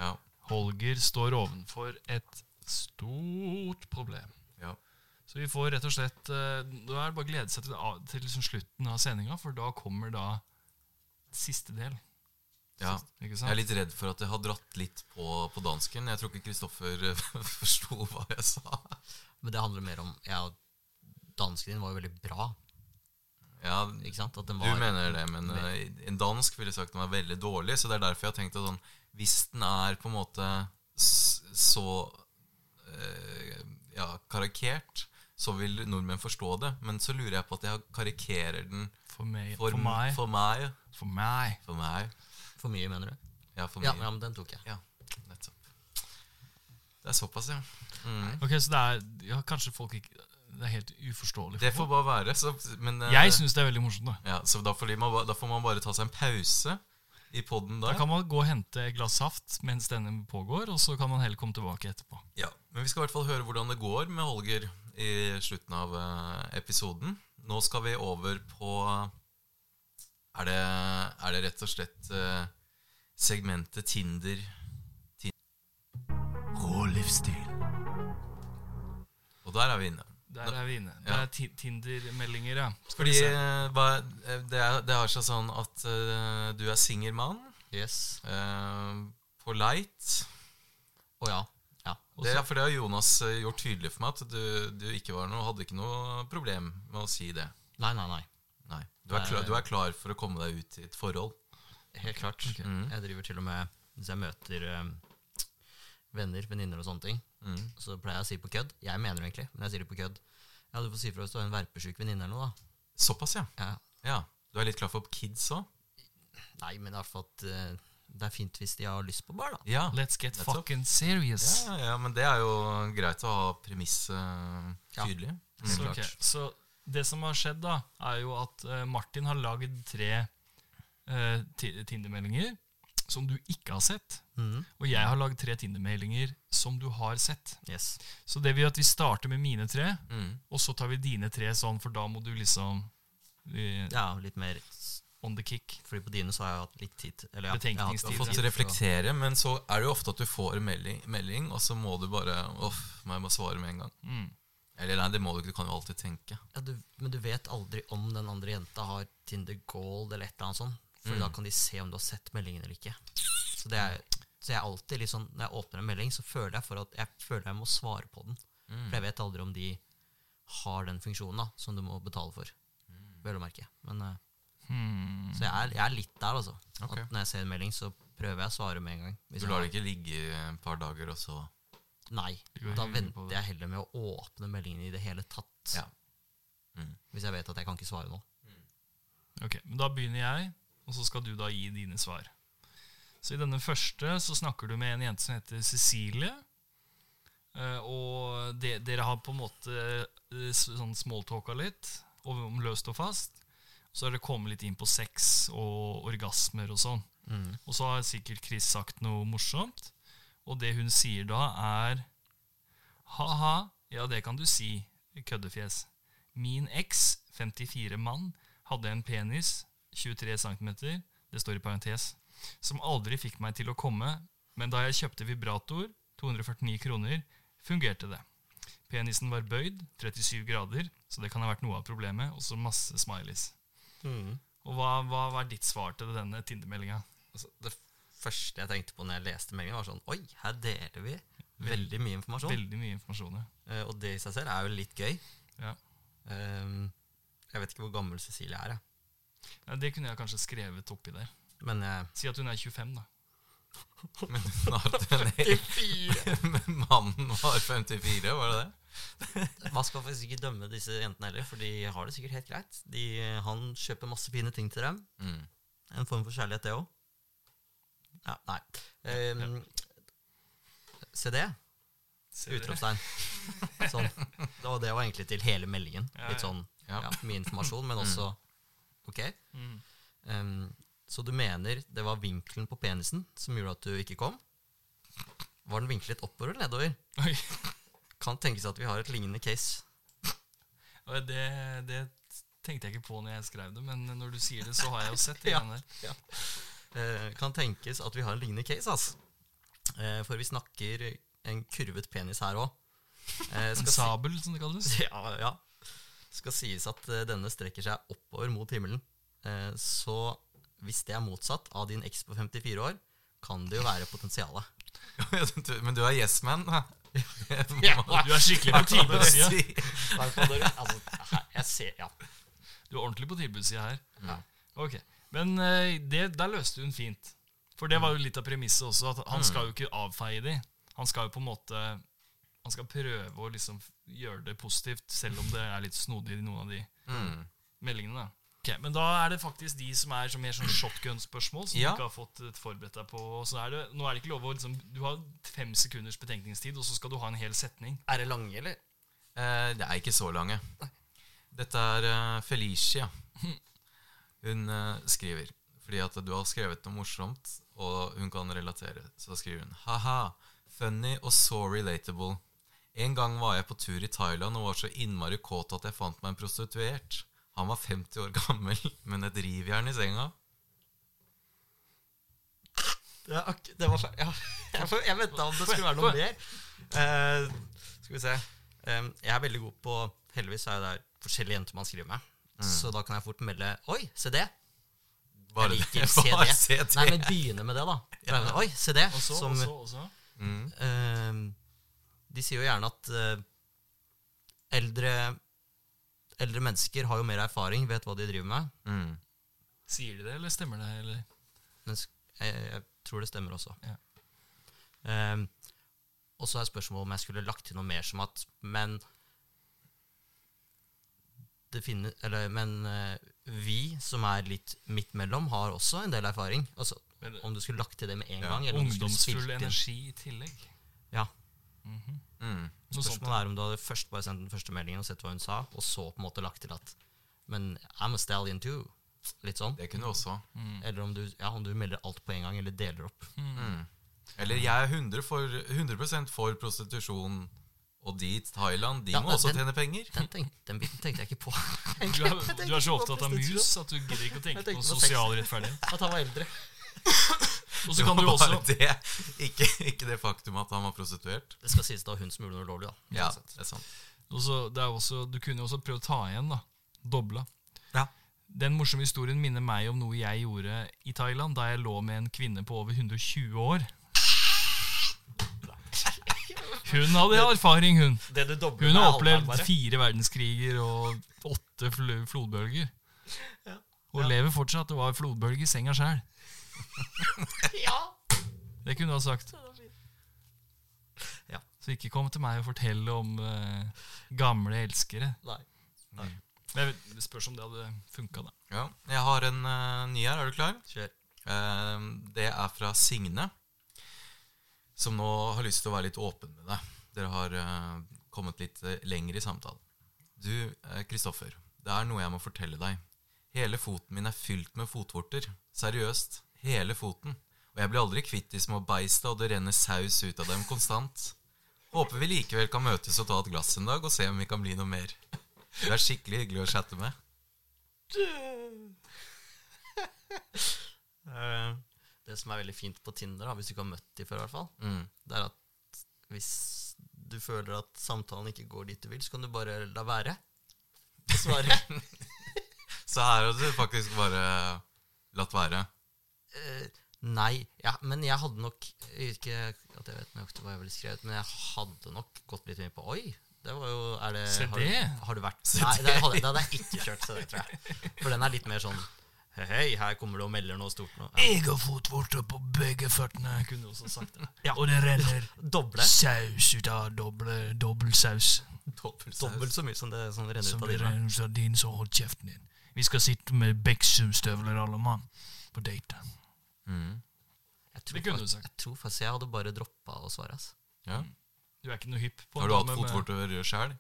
Ja. Holger står ovenfor et stort problem. ja. Så vi får rett og slett eh, Da er det bare å glede seg til, til liksom slutten av sendinga, for da kommer da siste del. ja. Ikke Jeg er litt redd for at jeg har dratt litt på, på dansken. Jeg tror ikke Kristoffer eh, forsto hva jeg sa. Men det handler mer om ja, Dansken din var jo veldig bra. Ja, Ikke sant? Den Du mener det, men uh, en dansk ville sagt den var veldig dårlig. Så det er derfor jeg har tenkt at sånn Hvis den er på en måte så uh, ja, karikert, så vil nordmenn forstå det. Men så lurer jeg på at jeg karikerer den For meg. for, For, meg. For meg. For meg. For meg. For mye, mener du? Ja, for mye. ja, men den tok jeg. Ja, nettopp. Det er såpass, ja. Mm. Ok, så det er ja, Kanskje folk ikke Det er helt uforståelig. for Det får bare være. Så, men, eh, Jeg syns det er veldig morsomt. da ja, så da, får de- man, ba- da får man bare ta seg en pause i poden Da der. kan man gå og hente et glass saft mens denne pågår, og så kan man heller komme tilbake etterpå. Ja, Men vi skal i hvert fall høre hvordan det går med Holger i slutten av eh, episoden. Nå skal vi over på Er det, er det rett og slett eh, segmentet Tinder Rå livsstil. Og der er vi inne. Der er vi inne. Det er ti- Tinder-meldinger, ja. Fordi eh, eh, det, har seg sånn at uh, du er singel mann Yes. Uh, på Light. Å ja. ja. Det, for det har Jonas gjort tydelig for meg, at du, du ikke var noe, hadde ikke noe problem med å si det. Nei, nei, nei. Nei, du er, klar, du er klar for å komme deg ut i et forhold. Helt klart. Mm. Jeg driver til og med Hvis jeg møter eh, venner, venninner og sånne ting, Mm. så pleier jeg å si på kødd. Jeg mener det egentlig, men jeg sier det på kødd. Ja, du får si fra hvis du har en verpesjuk venninne eller noe, da. Såpass, ja. Ja. ja. Du er litt klar for kids òg? Nei, men i hvert fall at uh, det er fint hvis de har lyst på bar, da. Ja. Let's get Let's fucking serious. Ja, ja, men det er jo greit å ha premisset uh, tydelig. Mm. Så, okay. så det som har skjedd, da, er jo at uh, Martin har lagd tre uh, Tinder-meldinger som du ikke har sett. Mm. Og jeg har lagd tre Tinder-meldinger som du har sett. Yes. Så det vil at vi starter med mine tre, Mm. og så tar vi dine tre sånn, for da må du liksom uh, Ja, litt mer on the kick. Fordi på dine så har jeg hatt litt tid. Eller ja, Betenkningstid. Jeg har fått reflektere, men så er det jo ofte at du får en melding, melding og så må du bare Uff, må jeg bare svare med en gang. Mm. Eller nei, det må du ikke. Du kan jo alltid tenke. Ja, du, men du vet aldri om den andre jenta har Tinder Gold eller et eller annet sånt. For Mm. da kan de se om du har sett meldingen eller ikke. Så, det er, så jeg alltid sånn Når jeg åpner en melding, så føler jeg for at jeg føler jeg må svare på den. Mm. For jeg vet aldri om de har den funksjonen da som du må betale for. Vel å merke. Men, eh, Hmm. så jeg er, jeg er litt der, altså. Okay. Når jeg ser en melding, så prøver jeg å svare med en gang. Du lar det ikke ligge et par dager, og så Nei. Da venter jeg heller med å åpne meldingen i det hele tatt. Ja. Mm. Hvis jeg vet at jeg kan ikke svare nå. Ok, men Da begynner jeg, og så skal du da gi dine svar. Så I denne første så snakker du med en jente som heter Cecilie. Eh, og de, dere har på en måte eh, sånn smalltalka litt om om løst og fast. Så har dere kommet litt inn på sex og orgasmer og sånn. Mm. Og så har sikkert Chris sagt noe morsomt. Og det hun sier da, er Ha-ha, ja, det kan du si, køddefjes. Min eks, 54 mann, hadde en penis, 23 cm, det står i parentes, som aldri fikk meg til å komme, men da jeg kjøpte vibrator, 249 kroner, fungerte det. Penisen var bøyd, 37 grader, så det kan ha vært noe av problemet, og så masse smileys. Mm. Og hva, hva var ditt svar til denne Tinder-meldinga? Altså, det første jeg tenkte på når jeg leste meldingen, var sånn Oi, her deler vi veldig mye informasjon. Veldig mye informasjon. ja. Eh, og det i seg selv er jo litt gøy. Ja. Um, jeg vet ikke hvor gammel Cecilie er, jeg. Ja, det kunne jeg kanskje skrevet oppi der. men jeg Si at hun er 25, da. Men hun har Men mannen var 54, var det det? Man skal faktisk ikke dømme disse jentene heller, for de har det sikkert helt greit. De, han kjøper masse fine ting til dem. Mm. En form for kjærlighet, det òg. Ja, nei. Um, se det. Utropstegn. Sånn. Det var, det var egentlig til hele meldingen. Ja, Litt sånn Ja. ja, mye informasjon, men også Ok. Mm. Um, så du mener det var vinkelen på penisen som gjorde at du ikke kom? Var den vinklet oppover eller nedover? Oi. Kan tenkes at vi har et lignende case. Det, det tenkte jeg ikke på når jeg skrev det, men når du sier det, så har jeg jo sett det Ja. der. Eh, kan tenkes at vi har en lignende case, altså. Uh, for vi snakker en kurvet penis her òg. Uh, En skal, sabel, som det kalles. ja, ja. Skal sies at eh, denne strekker seg oppover mot himmelen. Eh, så hvis det er motsatt av din eks på 54 år, kan det jo være potensialet. Men du er yes man, Ja, Du er skikkelig på tilbudssida. altså, jeg ser, ja. Du er ordentlig på tilbudssida her. Ja. Ok, Men eh, det, der løste hun fint. For det var jo litt av premisset også. At han skal jo ikke avfeie de. Han skal jo på en måte Han skal prøve å liksom gjøre det positivt, selv om det er litt snodig i noen av de Mm. meldingene. da. Okay, Men da er det faktisk de som er mer sånn shotgun-spørsmål, som Ja. du ikke har fått eh, forberedt deg på. Så er det, nå er det ikke lov å liksom Du har fem sekunders betenkningstid, og så skal du ha en hel setning. Er det lange, eller? Eh, det er ikke så lange. Dette er eh, Felicia. Hun eh, skriver fordi at du har skrevet noe morsomt, og hun kan relatere. Så skriver hun ha-ha, funny og så relatable. En gang var jeg på tur i Thailand og var så innmari kåt at jeg fant meg en prostituert. Han var 50 år gammel, men et rivjern i senga. Det, er ak det var ja. Jeg, jeg venta om det skulle være noe mer. Uh, skal vi se. Um, jeg er veldig god på Heldigvis er det forskjellige jenter man skriver med. Så da kan jeg fort melde Oi, se det! Bare, jeg liker CD. bare CD. Nei, men begynne med det, da. Oi, se det! Og så, Som, og så, og så. Mm. eh, de sier jo gjerne at eh, eldre Eldre mennesker har jo mer erfaring, vet hva de driver med. Mm. Sier de det, eller stemmer det? Eller? Men jeg, jeg tror det stemmer også. Ja. Um, og så er spørsmålet om jeg skulle lagt til noe mer som at Men det finner, eller, Men eh, vi som er litt midt mellom, har også en del erfaring. Altså, Men, om du skulle lagt til det med en Ja, gang. Eller om du skulle Ungdomsfull energi i tillegg. Ja. Mm. -hmm. Spørsmålet er om du hadde først bare sendt den første meldingen og sett hva hun sa, og så på en måte lagt til at Men I'm a stallion too. Litt sånn. Det kunne du også. Mm. Eller om du, ja, om du melder alt på en gang, eller deler opp. Mm. Eller jeg er 100, for, 100 for prostitusjon, og dit, Thailand, de Ja, må også den- tjene penger. Den, tenk, den biten tenkte jeg ikke på. Du er, du er så opptatt av mus at du gidder ikke å tenke på på sosial rettferdighet. At han var eldre. Og så kan du også bare det, ikke, ikke det faktum at han var prostituert. Det skal sies det var hun som gjorde noe ulovlig, da. Ja, det er sant. Også, det er også, Du kunne jo også prøve å ta igjen, da. Dobla. Ja. Den morsomme historien minner meg om noe jeg gjorde i Thailand da jeg lå med en kvinne på over 120 år. Hun hadde erfaring, hun. Det du Hun har opplevd fire verdenskriger og åtte fl flodbølger. Ja. Og lever fortsatt. Det var flodbølge i senga sjæl. Ja. Det kunne du ha sagt. Ja. Så ikke kom til meg og fortell om uh, gamle elskere. Nei. Men jeg vet- det spørs om det hadde funka, da. Ja, jeg har en uh, ny her. Er du klar? Kjør. Uh, det er fra Signe, som nå har lyst til å være litt åpen med deg. Dere har uh, kommet litt lenger i samtalen. Du, Kristoffer, det er noe jeg må fortelle deg. Hele foten min er fylt med fotvorter. Seriøst. Hele foten. Og jeg blir aldri kvitt de små beista, og det renner saus ut av dem konstant. Håper vi likevel kan møtes og ta et glass en dag og se om vi kan bli noe mer. Du er skikkelig hyggelig å chatte med. Eh, det som er veldig fint på Tinder, da, hvis du ikke har møtt de før, i hvert fall, Mm. det er at hvis du føler at samtalen ikke går dit du vil, så kan du bare la være svare. Så her har du faktisk bare latt være. Eh, nei, ja, men jeg hadde nok Ikke at jeg vet nok hva jeg ville skrevet, men jeg hadde nok gått litt mye på Oi, det var jo er det, Se har, det. Du, har du vært Nei, det hadde, det hadde jeg ikke kjørt, så det tror jeg. For den er litt mer sånn Hei, hei, her kommer du og melder noe stort nå. Ja. Jeg har fotvorter på begge føttene. Kunne også sagt det. Ja. Og det renner Doble. saus ut av doble, dobbeltsaus. Dobbelt så mye som det som renner Som ut av dine. renner ut av din, så hold kjeften din. Vi skal sitte med Beksum-støvler alle mann på date. Mm. Jeg tror Det kunne du sagt. Jeg tror faktisk jeg hadde bare droppa å svare. ass. Ja. Du er ikke noe hypp på Har du hatt dame med- fotvorter sjøl?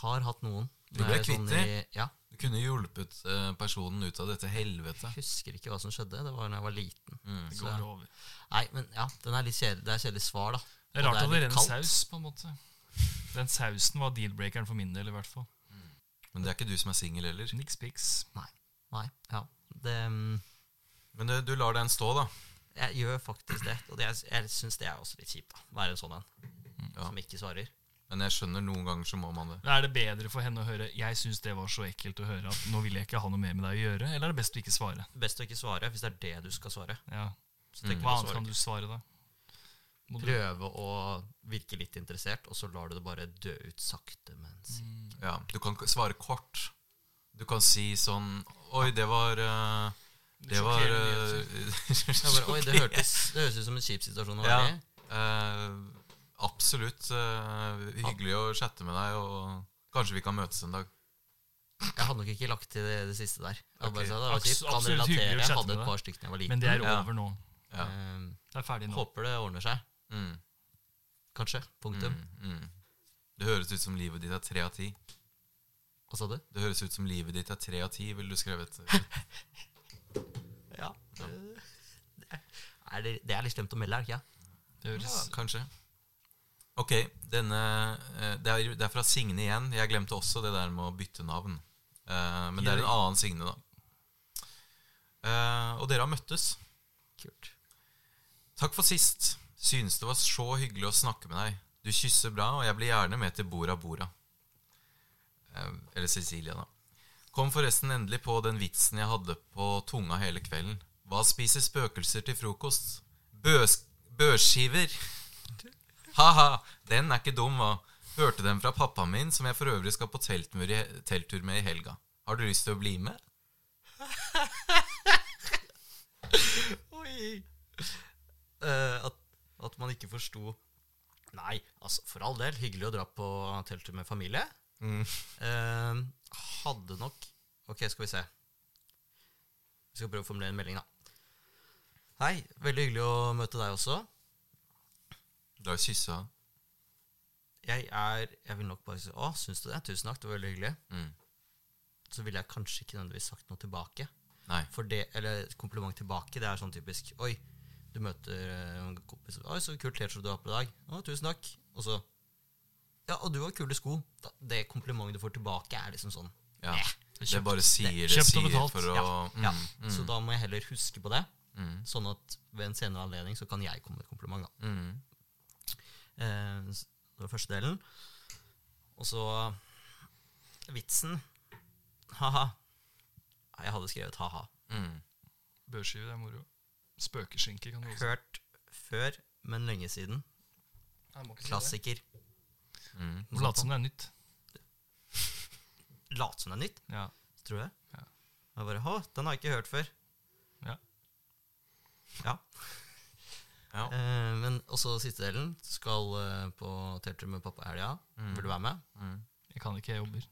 Har hatt noen. Du ble jeg er kvitt sånn i- Ja. Du kunne hjulpet eh, personen ut av dette helvete. Jeg husker ikke hva som skjedde. Det var da jeg var liten. Mm. Det Så- går over. Nei, men ja, den er litt kjedelig. Det er kjedelig svar, da. Det er Og rart at det litt renner kaldt. saus, på en måte. Den sausen var deal-breakeren for min del, i hvert fall. Men det er ikke du som er singel heller. Niks pics. Nei, ja. Det, mm, Men du, du lar den stå, da. jeg gjør faktisk det. Og det, er- jeg syns det er også litt kjipt, da. Være en sånn en Ja. som ikke svarer. Men jeg skjønner noen ganger så må man det. Er det bedre for henne å høre 'jeg syns det var så ekkelt å høre at nå vil jeg ikke ha noe mer med deg å gjøre', eller er det best å ikke svare? Best å ikke svare hvis det er det du skal svare. Ja. Så tenker Hva du annet kan du svare, da? Må du- Prøve å virke litt interessert, og så lar du det bare dø ut sakte, men sikkert. Ja, Du kan svare kort. Du kan si sånn Oi, det var eh, Det var eh, bare, Oi, det hørtes, det høres ut som en kjip situasjon å være i. eh, Absolutt Uh, hyggelig å chatte med deg, og kanskje vi kan møtes en dag. Jeg hadde nok ikke lagt til det, det siste der. Jeg hadde bare Ok. det var Abs- kjipt. Kan absolutt hyggelig å relatere. Jeg chatte hadde med et deg. par stykker da jeg var liten. Men det er over nå. Ja. Uh, Det er ferdig nå. håper det ordner seg. Mm, Kanskje. Punktum. mm, mm. Det høres ut som livet ditt er tre av ti. Hva sa du? Det høres ut som livet ditt er tre av ti, ville du skrevet. Ja. Er det, det er litt slemt å melde, er det ikke? Det Ja, kanskje. Ok, denne eh, det er, det er fra Signe igjen. Jeg glemte også det der med å bytte navn. Uh, men det er en annen Signe, da. Uh, og dere har møttes. Kult. Takk for sist. Synes det var så hyggelig å snakke med deg. Du kysser bra, og jeg blir gjerne med til Bora Bora. Uh, eller Cecilia, da. Kom forresten endelig på den vitsen jeg hadde på tunga hele kvelden. Hva spiser spøkelser til frokost? Bøs børskiver. Ha-ha, den er ikke dum, hva? Hørte den fra pappaen min, som jeg for øvrig skal på i, telttur med i helga. Har du lyst til å bli med? Oi! Uh, at, at man ikke forsto Nei, altså, for all del. Hyggelig å dra på telttur med familie. Mm. Uh, hadde nok Ok, skal vi se. Vi skal prøve å formulere en melding, da. Hei, veldig hyggelig å møte deg også. Du er kyssa. Jeg er Jeg vil nok bare si Å, syns du det? Tusen takk, det var veldig hyggelig. Mm. Så ville jeg kanskje ikke nødvendigvis sagt noe tilbake. Nei. For det, eller kompliment tilbake, det er sånn typisk Oi, du møter eh, en kompis Oi, så kult T-skjorte du har på i dag. Å, tusen takk. Og så Ja, og du har kule sko. Da, det komplimentet du får tilbake, er liksom sånn Ja. eh, Det bare sier det, sier for å Ja, mm, ja. mm, Så da må jeg heller huske på det, mm, sånn at ved en senere anledning så kan jeg komme med et kompliment, da. mm. Eh, det var første delen. Og så vitsen. Ha-ha. Jeg hadde skrevet ha-ha. Mm. Børskive, det er moro. Spøkeskinke kan du også Hørt før, men lenge siden. Jeg må ikke si. Klassiker. Mm. Late som det er nytt. Late som det er nytt, Ja. tror jeg. Ja. Jeg bare Å, den har jeg ikke hørt før. Ja. Ja. Ja. Eh, men også siste delen. Skal eh, på telttur med pappa i helga. Mm. Vil du være med? Mm. Jeg kan ikke, jeg jobber.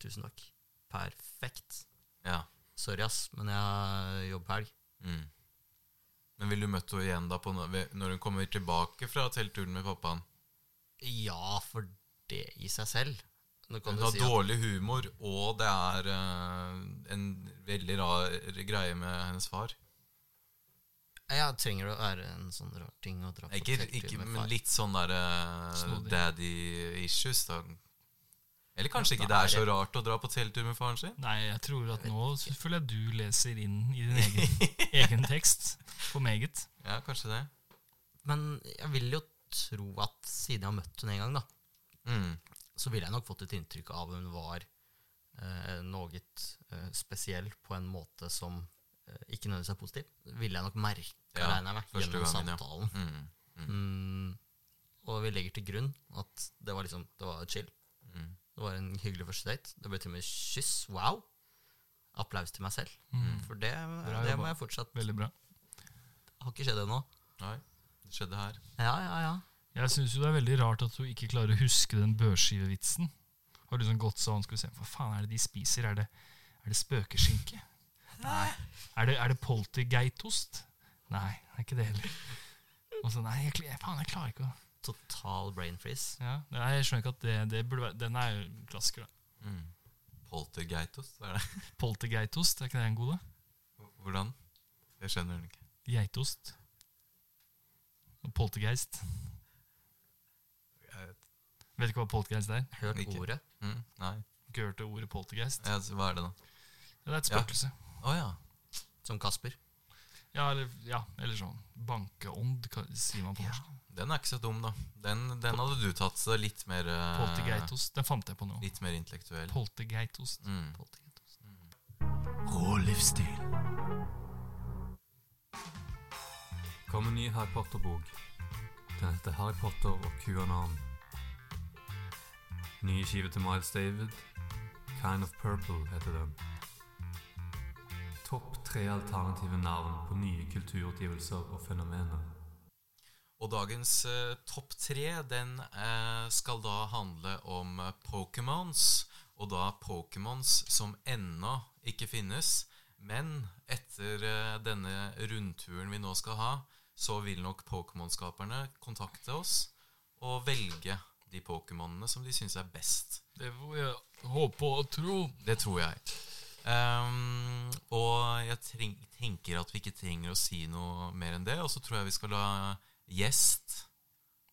Tusen takk. Perfekt. Ja. Sorry, ass, men jeg har jobbhelg. Mm. Men vil du møte henne igjen da på når hun kommer tilbake fra teltturen med pappaen? Ja, for det i seg selv. Hun du har si dårlig humor, og det er uh, en veldig rar greie med hennes far. Ja, trenger det å være en sånn rar ting å dra på Ikke, ikke, med men litt sånn der uh, daddy issues, da. Eller kanskje Ja, ikke det er så rart å dra på telttur med faren sin? Nei, jeg tror at nå føler jeg du leser inn i din egen, egen tekst. For meget. Ja, kanskje det. Men jeg vil jo tro at siden jeg har møtt henne en gang, da, Mm. så ville jeg nok fått et inntrykk av hun var eh, noe eh, spesiell på en måte som ikke nødvendigvis er positiv. Ville jeg nok merka, Ja, regner jeg med, gjennom gangen, ja. samtalen. Mm. Mm, og vi legger til grunn at det var liksom Det var chill. Mm. Det var en hyggelig første date. Det ble til og med kyss. Wow! Applaus til meg selv. Mm. For det, Bra det må jeg fortsatt Veldig bra. Har ikke skjedd ennå. Nei, det skjedde her. Ja, ja, ja. Jeg syns jo det er veldig rart at du ikke klarer å huske den børskivevitsen. Har du sånn gått sånn Skal vi se, hva faen er det de spiser? Er det, er det spøkeskinke? Nei. Er det, er det poltergeitost? Nei, det er ikke det heller. Og så, nei, jeg, faen, jeg klarer ikke å Total brain freeze. ja, nei, Jeg skjønner ikke at det, det burde være Den er jo klassiker, da. Mm. Poltergeitost, er det? Poltergeitost, er ikke det en god, da? Hvordan? Jeg skjønner den ikke. Geitost. Og poltergeist. Jeg vet. Vet ikke hva poltergeist er? Hørt Ikke. ordet. Mm. Nei. Ikke hørt ordet poltergeist? Ja, så hva er det, da? Ja, det er et Ja. Å ja. Som Kasper. Ja, eller, ja, eller sånn bankeånd, sier man på norsk. Den er ikke så dum, da. Den, den hadde du tatt så litt mer eh, Poltergeitost. Den fant jeg på nå. Litt mer intellektuell. Poltergeitost. Mm. Poltergeist. Rå livsstil. kom en ny Harry Potter-bok. Den heter Harry Potter og QAnon. Nye skive til Miles David. Kind of Purple heter den. Tre alternative navn på nye kulturutgivelser og fenomener. Og dagens eh, topp tre den eh, skal da handle om eh, Pokémons. Og da Pokémons som ennå ikke finnes. Men etter eh, denne rundturen vi nå skal ha, så vil nok Pokémon-skaperne kontakte oss og velge de Pokémonene som de syns er best. Det får jeg håpe og tro. Det tror jeg. Ehm, og jeg tenker at vi ikke trenger å si noe mer enn det. Og så tror jeg vi skal la gjest,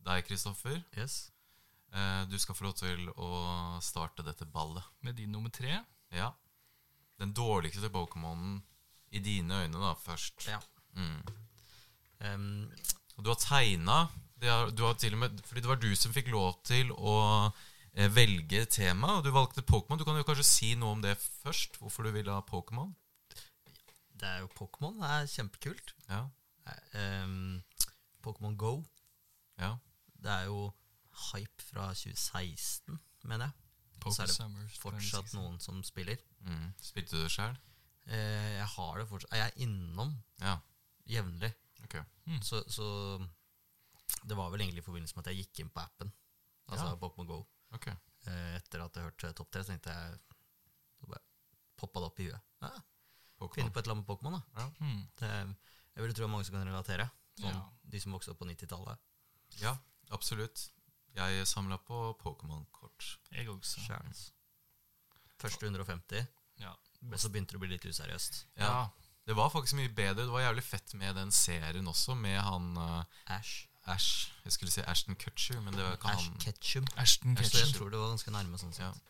deg, Kristoffer Yes. uh, Du skal få lov til å starte dette ballet. Med din nummer tre. Ja. Den dårligste Pokémonen i dine øyne, da, først. Ja. Mm. Um. Du har tegna Fordi det var du som fikk lov til å velge tema, og du valgte Pokémon. Du kan jo kanskje si noe om det først? Hvorfor du ville ha Pokémon? det er jo Pokémon. Det er kjempekult. Ja. Um, Pokémon Go. ja. Det er jo hype fra 2016, mener jeg. Og så er det fortsatt noen som spiller. Mm. Spilte du det sjøl? Eh, jeg har det fortsatt Jeg er innom Ja. jevnlig. Ok. Så, så det var vel egentlig i forbindelse med at jeg gikk inn på appen. Altså Ja. Pokémon Go. Ok. Eh, etter at jeg hørte Topp 3, så tenkte jeg Så bare poppa det opp i huet. Ja, Finne på et eller annet med Pokémon, da. Mm. Det, jeg vil tro det er mange som kan relatere. Sånn, Ja. De som vokste opp på 90-tallet. Ja, absolutt. Jeg samla på Pokémon-kort. Jeg også. Sjæls. Første 150, Ja. og så begynte det å bli litt useriøst. Ja. ja. Det var faktisk mye bedre. Det var jævlig fett med den serien også, med han uh, Ash. Ash Jeg skulle si Ashton Kutcher, men det var ikke Ash han. Ketchum. Ashton Ketchum. jeg tror det var ganske nærme sånn Ja. sett.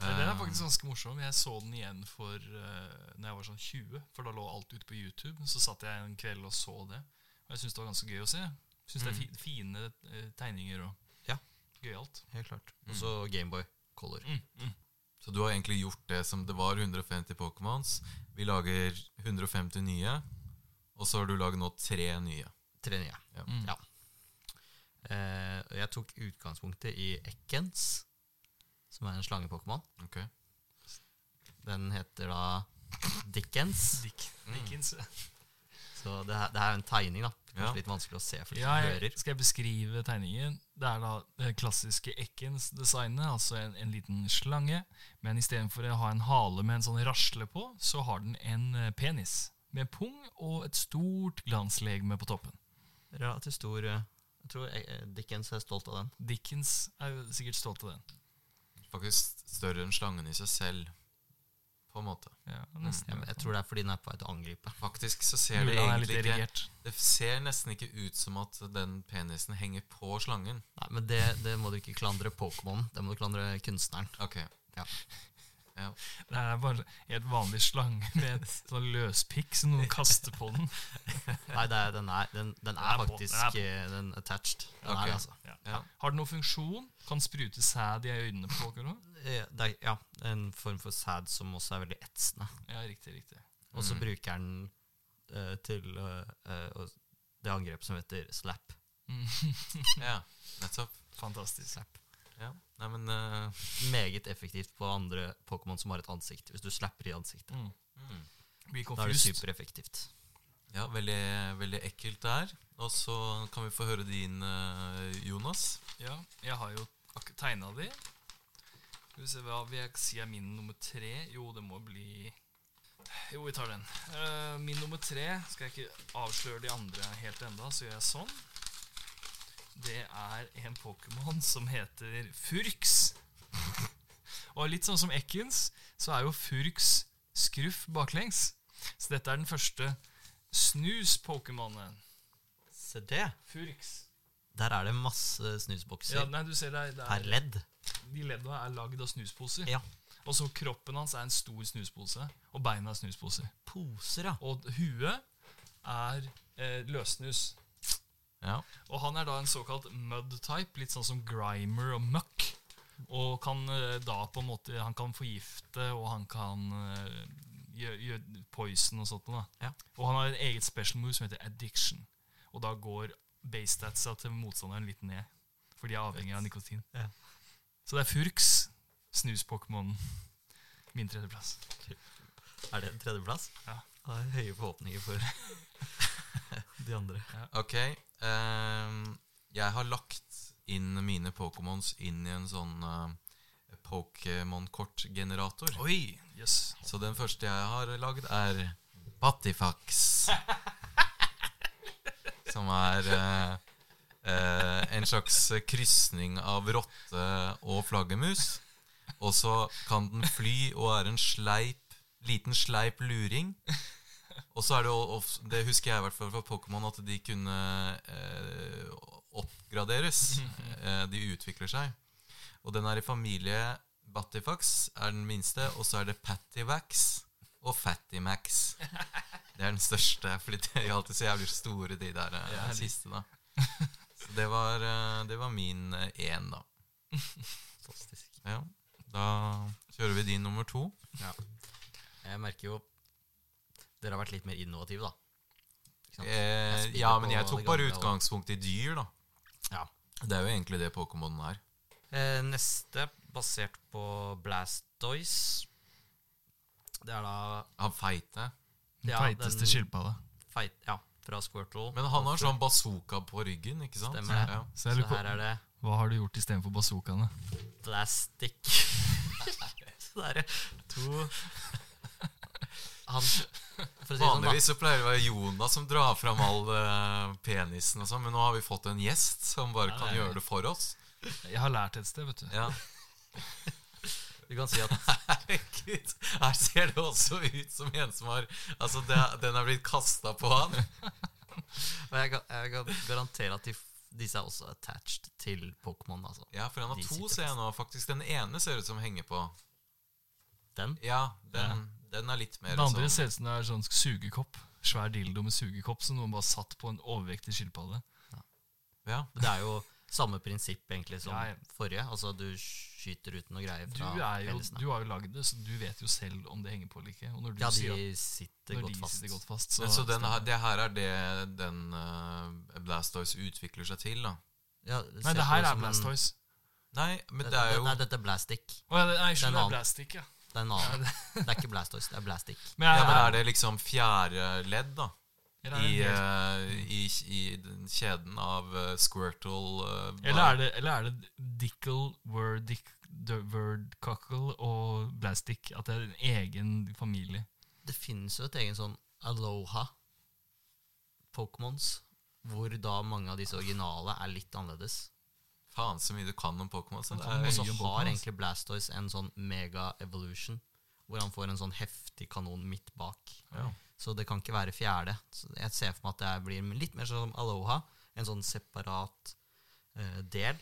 Ja, Den er Eh, faktisk ganske morsom. Jeg så den igjen for uh, Når jeg var sånn 20, for da lå alt ute på YouTube. Så satt jeg en kveld og så det. Og jeg syns det var ganske gøy å se. Syns det er fi fine uh, tegninger og Ja. gøyalt. Helt klart. Og så Gameboy Color. Mm, mm. Så du har egentlig gjort det som det var 150 Pokémons. Vi lager 150 nye, og så har du laget nå tre nye. Tre nye. Ja. Mm. Ja. Eh, jeg tok utgangspunktet i Ekkens, som er en slangepokémon. Okay. Ok. Den heter da Dickens. Dick, Mm. Dickens. Så det her, det her er en tegning, da. Kanskje Ja. litt vanskelig å se for de Ja, som hører. skal jeg beskrive tegningen? Det er da det klassiske Ekkens-designet, altså en, en liten slange. Men istedenfor å ha en hale med en sånn rasle på, så har den en eh, penis. Med pung og et stort glanslegeme på toppen. Relativt stor eh, Jeg tror eh, Dickens er stolt av den. Dickens er jo sikkert stolt av den. Faktisk større enn slangen i seg selv, på en måte. Ja, nesten. Jeg, jeg tror det er fordi den er på vei til å angripe. Faktisk så ser det Mulig han er egentlig ikke. Det ser nesten ikke ut som at den penisen henger på slangen. Nei, men det, det må du ikke klandre Pokémon. Det må du klandre kunstneren. Ok. Ja. Ja. Det er bare helt vanlig slange med en sånn løspikk som noen kaster på den. Nei, det er, den, er, den, den er på, faktisk den er eh, den attached. Den okay. altså. Ja. Ja. Har den noen funksjon? Kan sprute sæd i øynene på dere? Eh, Det er ja, en form for sæd som også er veldig etsende. Ja, riktig, riktig. Og så Mm. bruker den uh, til uh, det angrepet som heter slap. Mm. ja, nettopp. Fantastisk. Ja. Nei, men uh, Meget effektivt på andre Pokémon som har et ansikt. Hvis du slapper i ansiktet. Mm. mm. Da er det supereffektivt. Ja, veldig, veldig ekkelt er Og så kan vi få høre din, eh, Jonas. Ja, jeg har jo tegna de. Skal vi se, Hva vil jeg si er min nummer tre? Jo, det må bli Jo, vi tar den. Eh, min nummer tre Skal jeg ikke avsløre de andre helt enda, så gjør jeg sånn. Det er en Pokémon som heter Furks. Og litt sånn som Ekkens, så er jo Furks skruff baklengs. Så dette er den første snus-Pokémonen. Se det! Furks. Der er det masse snusbokser Ja, nei, du ser det, er- det per er, ledd. De ledda er lagd av snusposer. Ja. Og så kroppen hans er en stor snuspose, og beina er snusposer. Poser, ja. Og huet er eh, løssnus. Ja. Og han er da en såkalt mud-type, litt sånn som Grimer og Muck. Og kan eh, da på en måte Han kan forgifte, og han kan eh, gjøre gjør poison og sånt. Ja. Og han har en eget special move som heter addiction. Og da går base-statsa til motstanderen litt ned. For de er avhengig av nikotin. Ja. Så det er Furks, snus-Pokémon. Min tredjeplass. Er det en tredjeplass? Ja. Jeg har høye forhåpninger for de andre. Ok. Um, jeg har lagt inn mine Pokémons inn i en sånn uh, Pokémon-kortgenerator. Oi, yes. Så den første jeg har lagd, er Batifax. Som er uh, uh, en slags krysning av rotte og flaggermus. Og så kan den fly og er en sleip, liten sleip luring. Og så er det jo Det husker jeg i hvert fall fra Pokémon, at de kunne eh, oppgraderes. Eh, de utvikler seg. Og den er i familie Batifax er den minste, og så er det Pativax og Fattymax. Det er den største, fordi de er alltid så jævlig store, de der eh, Ja, siste, da. Så det var, eh, det var min én, da. Fantastisk. Ja. Da kjører vi din nummer to. Jeg merker jo Dere har vært litt mer innovative, da. Eh, ja, men jeg tok bare utgangspunkt i dyr, da. Ja. Det er jo egentlig det Pokémon er. Eh, neste, basert på Blastoise Det er da Han feite. Den Ja, feiteste skilpadda. Feit, ja, fra Squirtle. Men han har sånn bazooka på ryggen, ikke sant? Stemmer det. Ja. Så Så her er det Hva har du gjort istedenfor bazookaene? Plastic. Så det er to Han For å si Vanligvis sånn, da. Vanligvis så pleier det å være Jonas som drar fram all eh, penisen og sånn, men nå har vi fått en gjest som bare Ja, kan er- gjøre det for oss. Jeg har lært et sted, vet du. Ja. Du kan si at Herregud, her ser det også ut som en som har Altså, det, den er blitt kasta på han. Og jeg, kan- jeg kan garantere at de, f- disse er også attached til Pokémon. Altså. Ja, for han har De to, sitter ser jeg nå. Faktisk Den ene ser ut som henger på. Den. Ja, den, den er litt mer Den andre sånn ser ut som det er sånn sugekopp. Svær dildo med sugekopp som noen bare satt på en overvektig skilpadde. Ja. Det er jo samme prinsipp egentlig som Ja, ja. forrige. Altså Du skyter ut noe greier Du, fra jo, du har jo lagd det, så du vet jo selv om det henger på eller ikke. Og når du Ja, sier de at sitter når godt de fast. sitter godt fast, så Men så den, det her er det den uh, Blastoise utvikler seg til, da. Ja, Nei, det her er Blastoise. Nei, men Dette, det er jo Nei, dette er Blastic. Oh, ja, det- nei, Den det er. Blastic, ja. Det er en annen. Det er ikke Blastoise, det er Blastic. Men, Ja, men er det liksom fjerde ledd, da? I, eh, i, i kjeden av uh, Squirtle uh, eller er det, eller er det Dickle, Wordick, Wordcockle og Blastic? At det er en egen familie? Det finnes jo et egen sånn Aloha Pokémons, hvor da mange av disse originale er litt annerledes. Faen så mye du kan om Pokémon. så Og så har egentlig Blastoise en sånn mega evolution, hvor han får en sånn heftig kanon midt bak. Ja. Så det kan ikke være fjerde. Så jeg ser for meg at det blir litt mer som Aloha, en sånn separat uh, del.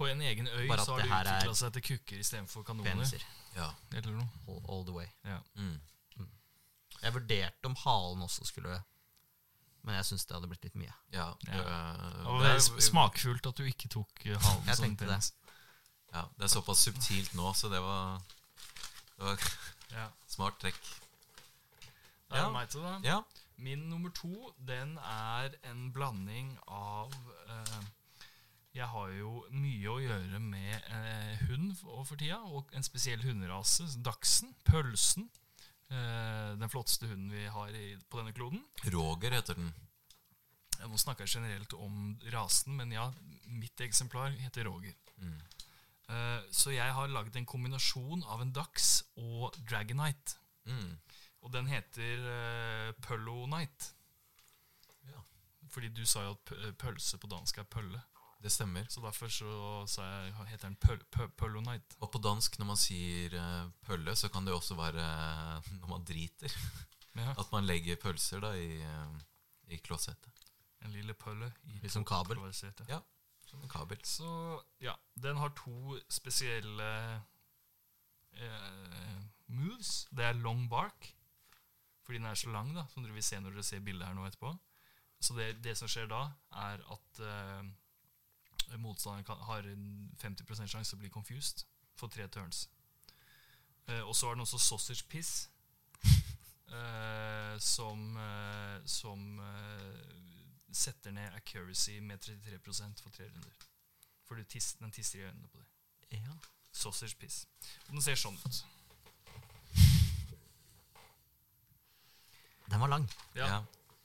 På en egen øy Bare så har det utvikla seg til kukker istedenfor kanoner. Peniser. Ja. Eller noe. All, all the way. Ja. Mm. Jeg vurderte om halen også skulle Men jeg syns det hadde blitt litt mye. ja. Ja. det- Og det det er- smakfullt at du ikke tok eh, halen Jeg som tenkte det. Ja, det er såpass subtilt nå, så det var, det var Ja. smart trekk. Da er Ja. meg til, da. Ja. Min nummer to, den er en blanding av eh, Jeg har jo mye å gjøre med eh, hund for, for tida, og en spesiell hunderase, dachsen, pølsen. Eh, den flotteste hunden vi har i, på denne kloden. Roger heter den. Eh, Nå snakker jeg generelt om rasen, men ja, mitt eksemplar heter Roger. Mm. Eh, så jeg har laget en kombinasjon av en dachs og Dragonite. Mm. Og den heter uh, Pøllo Night. Ja. Fordi du sa jo at pølse på dansk er pølle. Det stemmer. Så derfor så sa jeg heter den pøl, pø, Pøllo Night. Og på dansk, når man sier eh, pølle, så kan det også være eh, når man driter. Ja, At man legger pølser da i, eh, i klosettet. en lille pølle i Litt som kabel. kloasettet. Ja. Som en kabel. Så ja, den har to spesielle eh, moves. Det er long bark, fordi den er så lang, da, som dere vil se når dere ser bildet her nå etterpå. Så det, det som skjer da, er at eh, motstanderen har en 50 sjanse til å bli confused for tre turns. Uh, og så har den også sausage piss, uh, som, uh, som setter ned accuracy med 33% for tre runder. For du tis, den tisser i øynene på deg. Ja. Sausage piss. Og den ser sånn ut. Den var lang. Ja, Ja.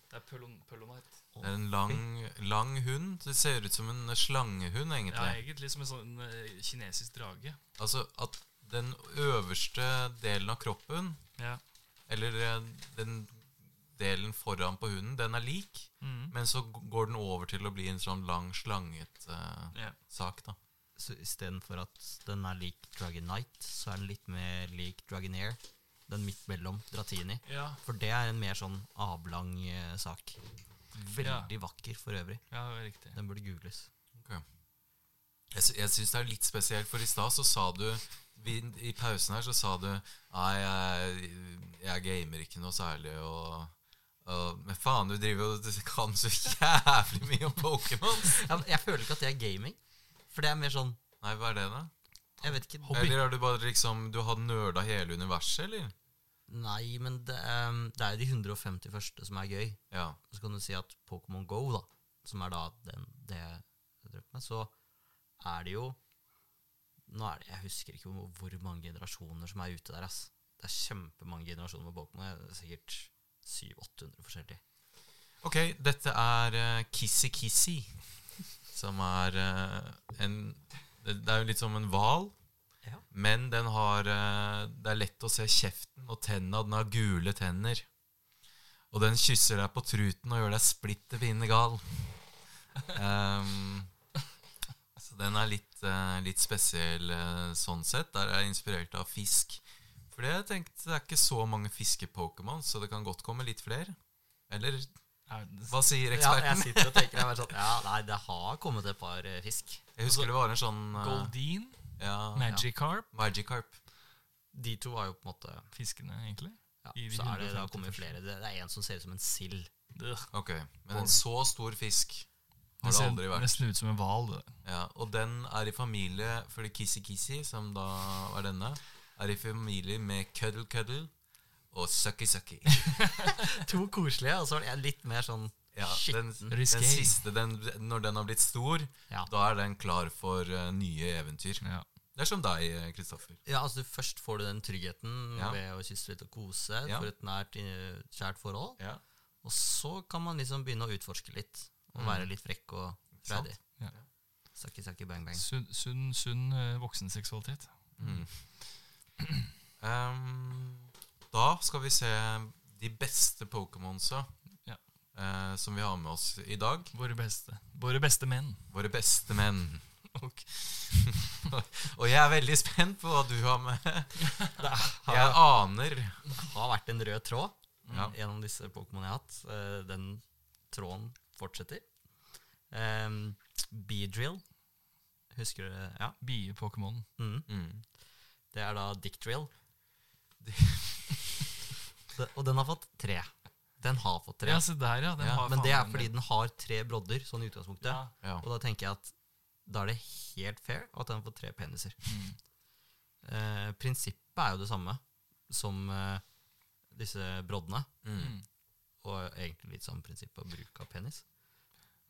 Det er Pølonite. Det er en lang, lang hund. Det ser ut som en slangehund, egentlig. Ja, egentlig. som en sånn eh, kinesisk drage. Altså at den øverste delen av kroppen, Ja. eller eh, den delen foran på hunden, den er lik. mm. Men så går den over til å bli en sånn lang, slanget uh, ja. sak, da. Så istedenfor at den er lik Dragonite, så er den litt mer lik Dragonair. Den midt mellom Dratini. Ja, For det er en mer sånn avlang eh, sak. Veldig vakker for øvrig. ja, riktig. Den burde googles. Jeg, sy- jeg syns det er litt spesielt, for i stad så sa du vi, I pausen her så sa du Nei, jeg, jeg gamer ikke noe særlig, og, og Men faen, du driver jo du kan så jævlig mye om Pokémon! jeg, jeg føler ikke at det er gaming. For det er mer sånn Nei, hva er det, da? Jeg vet ikke Hobby. Eller har du bare liksom Du har nerda hele universet, eller? Nei, men det, um, det er jo de 150 første som er gøy. Ja. Så kan du si at Pokémon Go, da, som er da den, det jeg drev med, så er det jo Nå er det, Jeg husker ikke hvor, hvor mange generasjoner som er ute der. ass. Det er kjempemange generasjoner med Pokémon. Er sikkert 700-800 forskjellige. Ok, dette er uh, Kissy Kissy, som er uh, en Det det er jo litt som en hval, Ja. men den har eh, Det er lett å se kjeften og tenna. Den har gule tenner. Og den kysser deg på truten og gjør deg splitter fine gal. um, så den er litt, eh, litt spesiell eh, sånn sett. Der er jeg inspirert av fisk. For det, jeg tenkte, det er ikke så mange fiske-Pokémon, så det kan godt komme litt flere. Eller Er hva sier Ja, jeg sitter og tenker jeg sånn, ja, Nei, det har kommet et par fisk. Jeg husker det var en sånn ja, Magikarp, Magikarp. De to var jo på en måte fiskene, egentlig. ja, I Så er det, det har kommet flere. Det, det er en som ser ut som en sild. Ok, Men en så stor fisk har det ser aldri vært. nesten ut som en hval. Ja, og den er i familie Fordi Kissy Kissy, som da var denne, er i familie med Cuddle Cuddle og Sucky Sucky. To koselige, og så er det litt mer sånn Ja, den, den siste, den, når den har blitt stor, Ja. da er den klar for uh, nye eventyr. Ja. Det er som deg, eh, Kristoffer. Ja, altså Først får du den tryggheten Ja. ved å kysse litt og kose Ja. for et nært, eh, kjært forhold. Ja. Og så kan man liksom begynne å utforske litt, og Mm. være litt frekk og freidig. Ja. Sakki, sakki, bang, bang. Sunn, sunn, sunn voksenseksualitet. Mm. Um, da skal vi se de beste Pokémonsa. Eh, som vi har med oss i dag. Våre beste. Våre beste menn. Våre beste menn. Ok. Og jeg er veldig spent på hva du har med. Jeg aner Det har vært en rød tråd Ja. gjennom disse Pokémon jeg har hatt. Eh, Den tråden fortsetter. Um, Beedrill. Husker du det? Ja. Bie-Pokémon. Mm. mm. Det er da Dick Drill. Og den har fått tre. Den har fått tre. Ja, se der, ja. Den Ja, har Men det er fordi den har tre brodder, sånn i utgangspunktet. ja. Ja. Og da tenker jeg at da er det helt fair at den får tre peniser. Mm. Eh, prinsippet er jo det samme som eh, disse broddene. Mm. Mm. Og egentlig litt samme prinsipp å bruk av penis.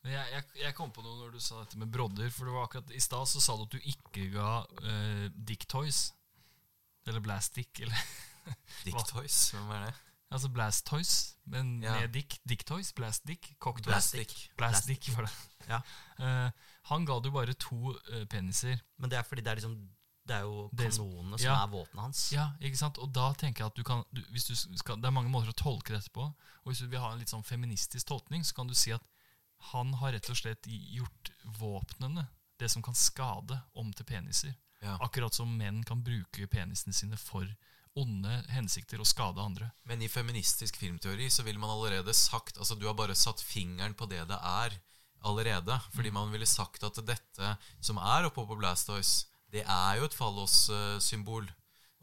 Jeg, jeg, jeg kom på noe når du sa dette med brodder. For det var akkurat I stad så sa du at du ikke ga eh, Dick Toys. Eller Blast Dick. Eller, Dick Toys, hvem er det? Altså Blast Toys, men Ja. med Dick. Dick Toys, Blast Dick, Cock Toys. Dick. Blast Dick var det. Ja. Uh, han ga du bare to uh, peniser. Men det er fordi det er liksom Det er jo kanonene som ja. er våpenet hans. Ja, ikke sant? Og da tenker jeg at du kan du, hvis du skal, Det er mange måter å tolke dette på. Og hvis du vil ha en litt sånn feministisk tolkning, så kan du si at han har rett og slett gjort våpnene, det som kan skade, om til peniser. Akkurat som menn kan bruke penisene sine for onde hensikter og skade andre. Men i feministisk filmteori så ville man allerede sagt Altså du har bare satt fingeren på det det er allerede. Fordi man ville sagt at dette som er oppå på Blastoise, det er jo et fallos-symbol.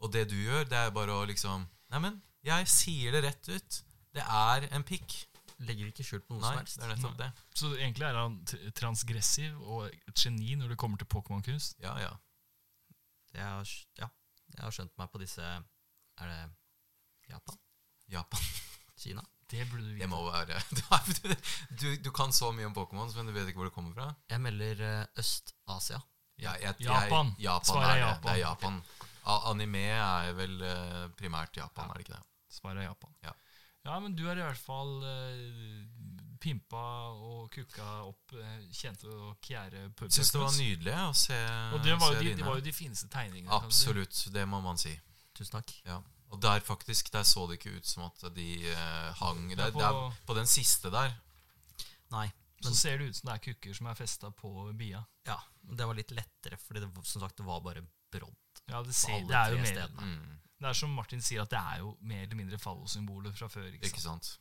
Og det du gjør, det er bare å liksom Neimen, jeg sier det rett ut. Det er en pikk. Legger ikke skjult på noe Nei, som helst. det er nettopp det. Så egentlig er han transgressiv og et geni når det kommer til Pokémon-kunst. Ja, ja. Jeg har, ja, jeg har skjønt meg på disse Er det Japan? Japan. Kina? Det burde du Det må være du, du, kan så mye om Pokémon, men du vet ikke hvor det kommer fra? Jeg melder eh, Øst-Asia. Ja, Japan. Japan Svaret er. Japan. Det er Japan. Anime er vel eh, primært Japan, er det ikke det? Svaret er Japan. Ja. Ja, men du har i hvert fall eh, pimpa og kukka opp kjente og kjære pu- Syns det var nydelig å se, Og det var, de, det var jo de fineste tegningene. Absolutt, det må man si. Tusen takk. Ja. Og der faktisk, der så det ikke ut som at de eh, hang der, er på- det er på den siste der. Nei. Men, Så ser det ut som det er kukker som er festa på bia. ja, det var litt lettere, fordi det, som sagt, det var bare brodd. Ja, det, på ser, alle det er jo tre mer. Mm, Det er som Martin sier, at det er jo mer eller mindre fallosymboler fra før. Ikke ikke sant?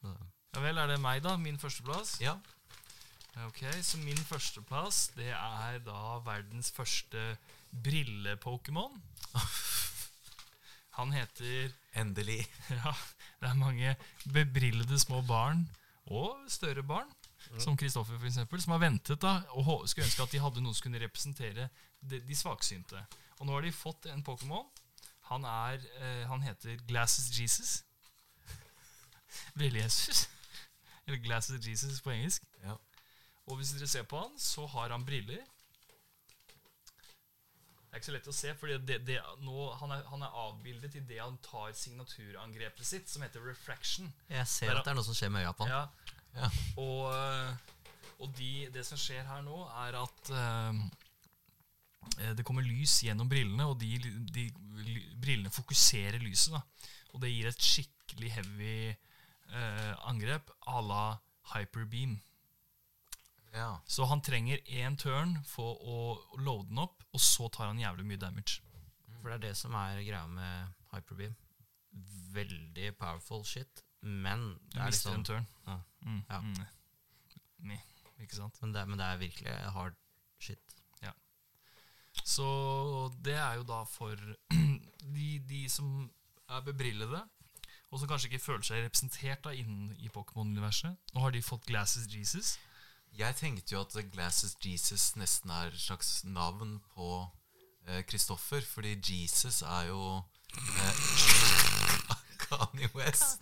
sant? Ja vel, er det meg, da? Min førsteplass? Ja. Ok, Så min førsteplass, det er da verdens første brille-Pokémon. Han heter Endelig. Ja, det er mange bebrillede små barn, og større barn, som Kristoffer eksempel, som har ventet da, og skulle ønske at de hadde noen som kunne representere de, de svaksynte. Og nå har de fått en Pokémon. Han, er, eh, han heter Glasses Jesus. Brille-Jesus. Eller Glasses Jesus på engelsk. Ja. Og hvis dere ser på han, så har han briller. Er ikke så lett å se, for det, det, nå, han, er, han er avbildet det han tar signaturangrepet sitt, som heter refraction. jeg ser Der, at det er noe som skjer med øya på han. Ja. Ja. Og, og de, det som skjer her nå, er at eh, det kommer lys gjennom brillene, og de, de brillene fokuserer lyset. Da. Og det gir et skikkelig heavy uh, angrep à la hyperbeam. Ja. Så han trenger én turn for å loade den opp, og så tar han jævlig mye damage. For det er det som er greia med hyperbeam. Veldig powerful shit, men Du det er mister liksom en turn. Ja. Mm, Ja. mm. Meh, ikke sant? men det, men det er virkelig hard shit. Så det er jo da for de, de som er bebrillede, og som kanskje ikke føler seg representert da innen i Pokémon-universet. Nå har de fått Glasses Jesus. Jeg tenkte jo at Glasses Jesus nesten er et slags navn på eh, Kristoffer, fordi Jesus er jo eh, Kanye West.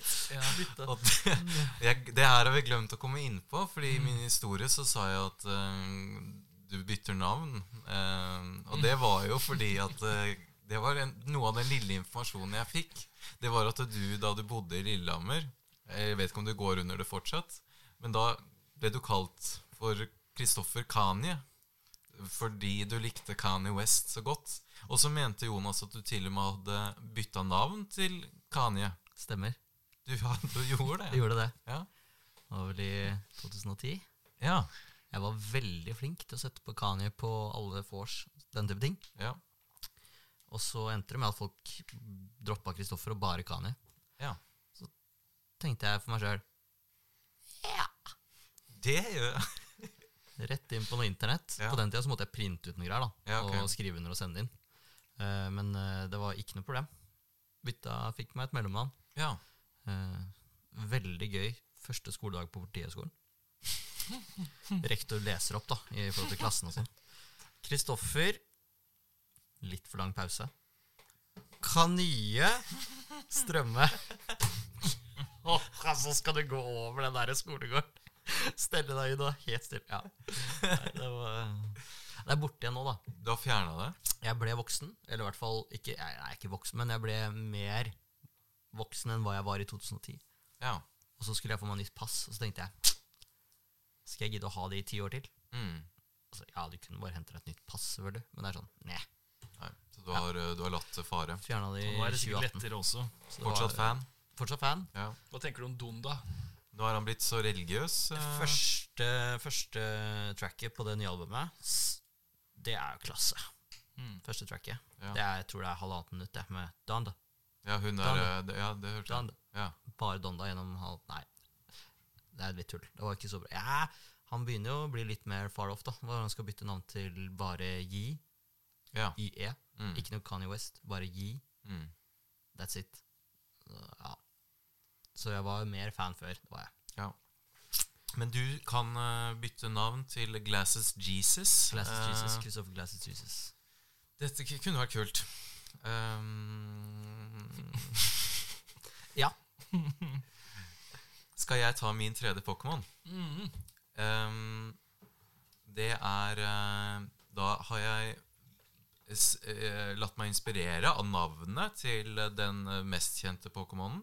Og det, jeg, det her har vi glemt å komme inn på, fordi i min historie så sa jeg at eh, du bytter navn. Eh, og det var jo fordi at eh, det var en, noe av den lille informasjonen jeg fikk. Det var at du, da du bodde i Lillehammer, Jeg vet ikke om du går under det fortsatt. Men da ble du kalt for Kristoffer Kanye fordi du likte Kanye West så godt. Og så mente Jonas at du til og med hadde bytta navn til Kanye. Stemmer. Du, ja, du gjorde Jeg det? gjorde det. Ja. Det var vel i 2010. Ja. Jeg var veldig flink til å sette på Kanye på alle vors, den type ting. Ja. Og så endte det med at folk droppa Kristoffer og bare Kanye. ja. Tenkte jeg for meg sjøl. Det gjør jeg. Rett inn på noe internett. Ja. På den tida så måtte jeg printe ut noe greier da Ja, okay. og skrive under og sende inn. Uh, men uh, det var ikke noe problem. Bytta fikk meg et mellomnavn. Ja. Uh, veldig gøy første skoledag på Politihøgskolen. Rektor leser opp da i forhold til klassen og sånn. Kristoffer Litt for lang pause. Kanye Strømme. Åh, altså skal du gå over den der skolegården? Stelle deg inn og helt stille. Ja. Nei, det, var, det er borte igjen nå, da. Du har fjerna det? Jeg ble voksen. Eller i hvert fall ikke, Jeg er ikke voksen, men jeg ble mer voksen enn hva jeg var i 2010. Ja. Og så skulle jeg få meg nytt pass, og så tenkte jeg Skal jeg gidde å ha det i ti år til? Mm. Altså, ja, du kunne bare hente deg et nytt pass, selvfølgelig, men det er sånn Nei. Nei. Så du har, eh, du har latt det fare. Fjerna det i Nå er det sikkert 2018. lettere også. Så det Fortsatt var- fan? Fortsatt fan. Ja. Hva tenker du om Donda? Nå har han blitt så religiøs. eh, Første, første tracket på det nye albumet, det er jo klasse. Mm. Første tracket. Ja. Det er, jeg tror det er halvannet minutt, det, med Donda. Ja, hun er Donda. eh, Ja, det hørte jeg. Ja. Bare Donda gjennom halv... Nei, det er litt tull. Det var ikke så bra. Ja, han begynner jo å bli litt mer far off, da. Når han skal bytte navn til bare Yi. ja. YE. Mm. Ikke noe Kanye West, bare Yi. Mm. That's it. Ja. Så jeg var mer fan før. Det var jeg. ja. Men du kan uh, bytte navn til Glasses Jesus. Glasses Eh, Jesus. Christopher Glasses Jesus. Dette kunne vært kult. Um, Ja. skal jeg ta min tredje Pokémon? Um, det er uh, Da har jeg latt meg inspirere av navnet til den mest kjente Pokémonen,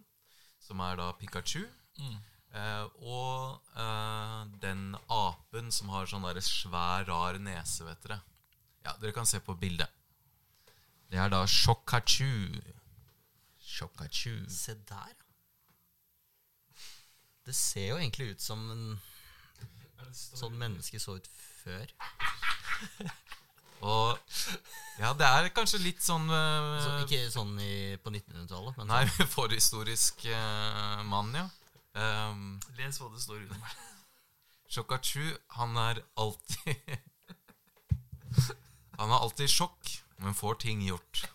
som er da Pikachu. Mm. Eh, og eh, den apen som har sånn der svær, rar nese, vet dere. Ja, dere kan se på bildet. Det er da Shokachu. Shokachu. Se der, ja. Det ser jo egentlig ut som en sånn menneske så ut før. Og ja, det er kanskje litt sånn uh, Så ikke sånn i, på 1900-tallet, men Nei, sånn, forhistorisk uh, mann, ja. Um, Les hva det står under meg. Shokachu, han er alltid Han er alltid i sjokk, men får ting gjort.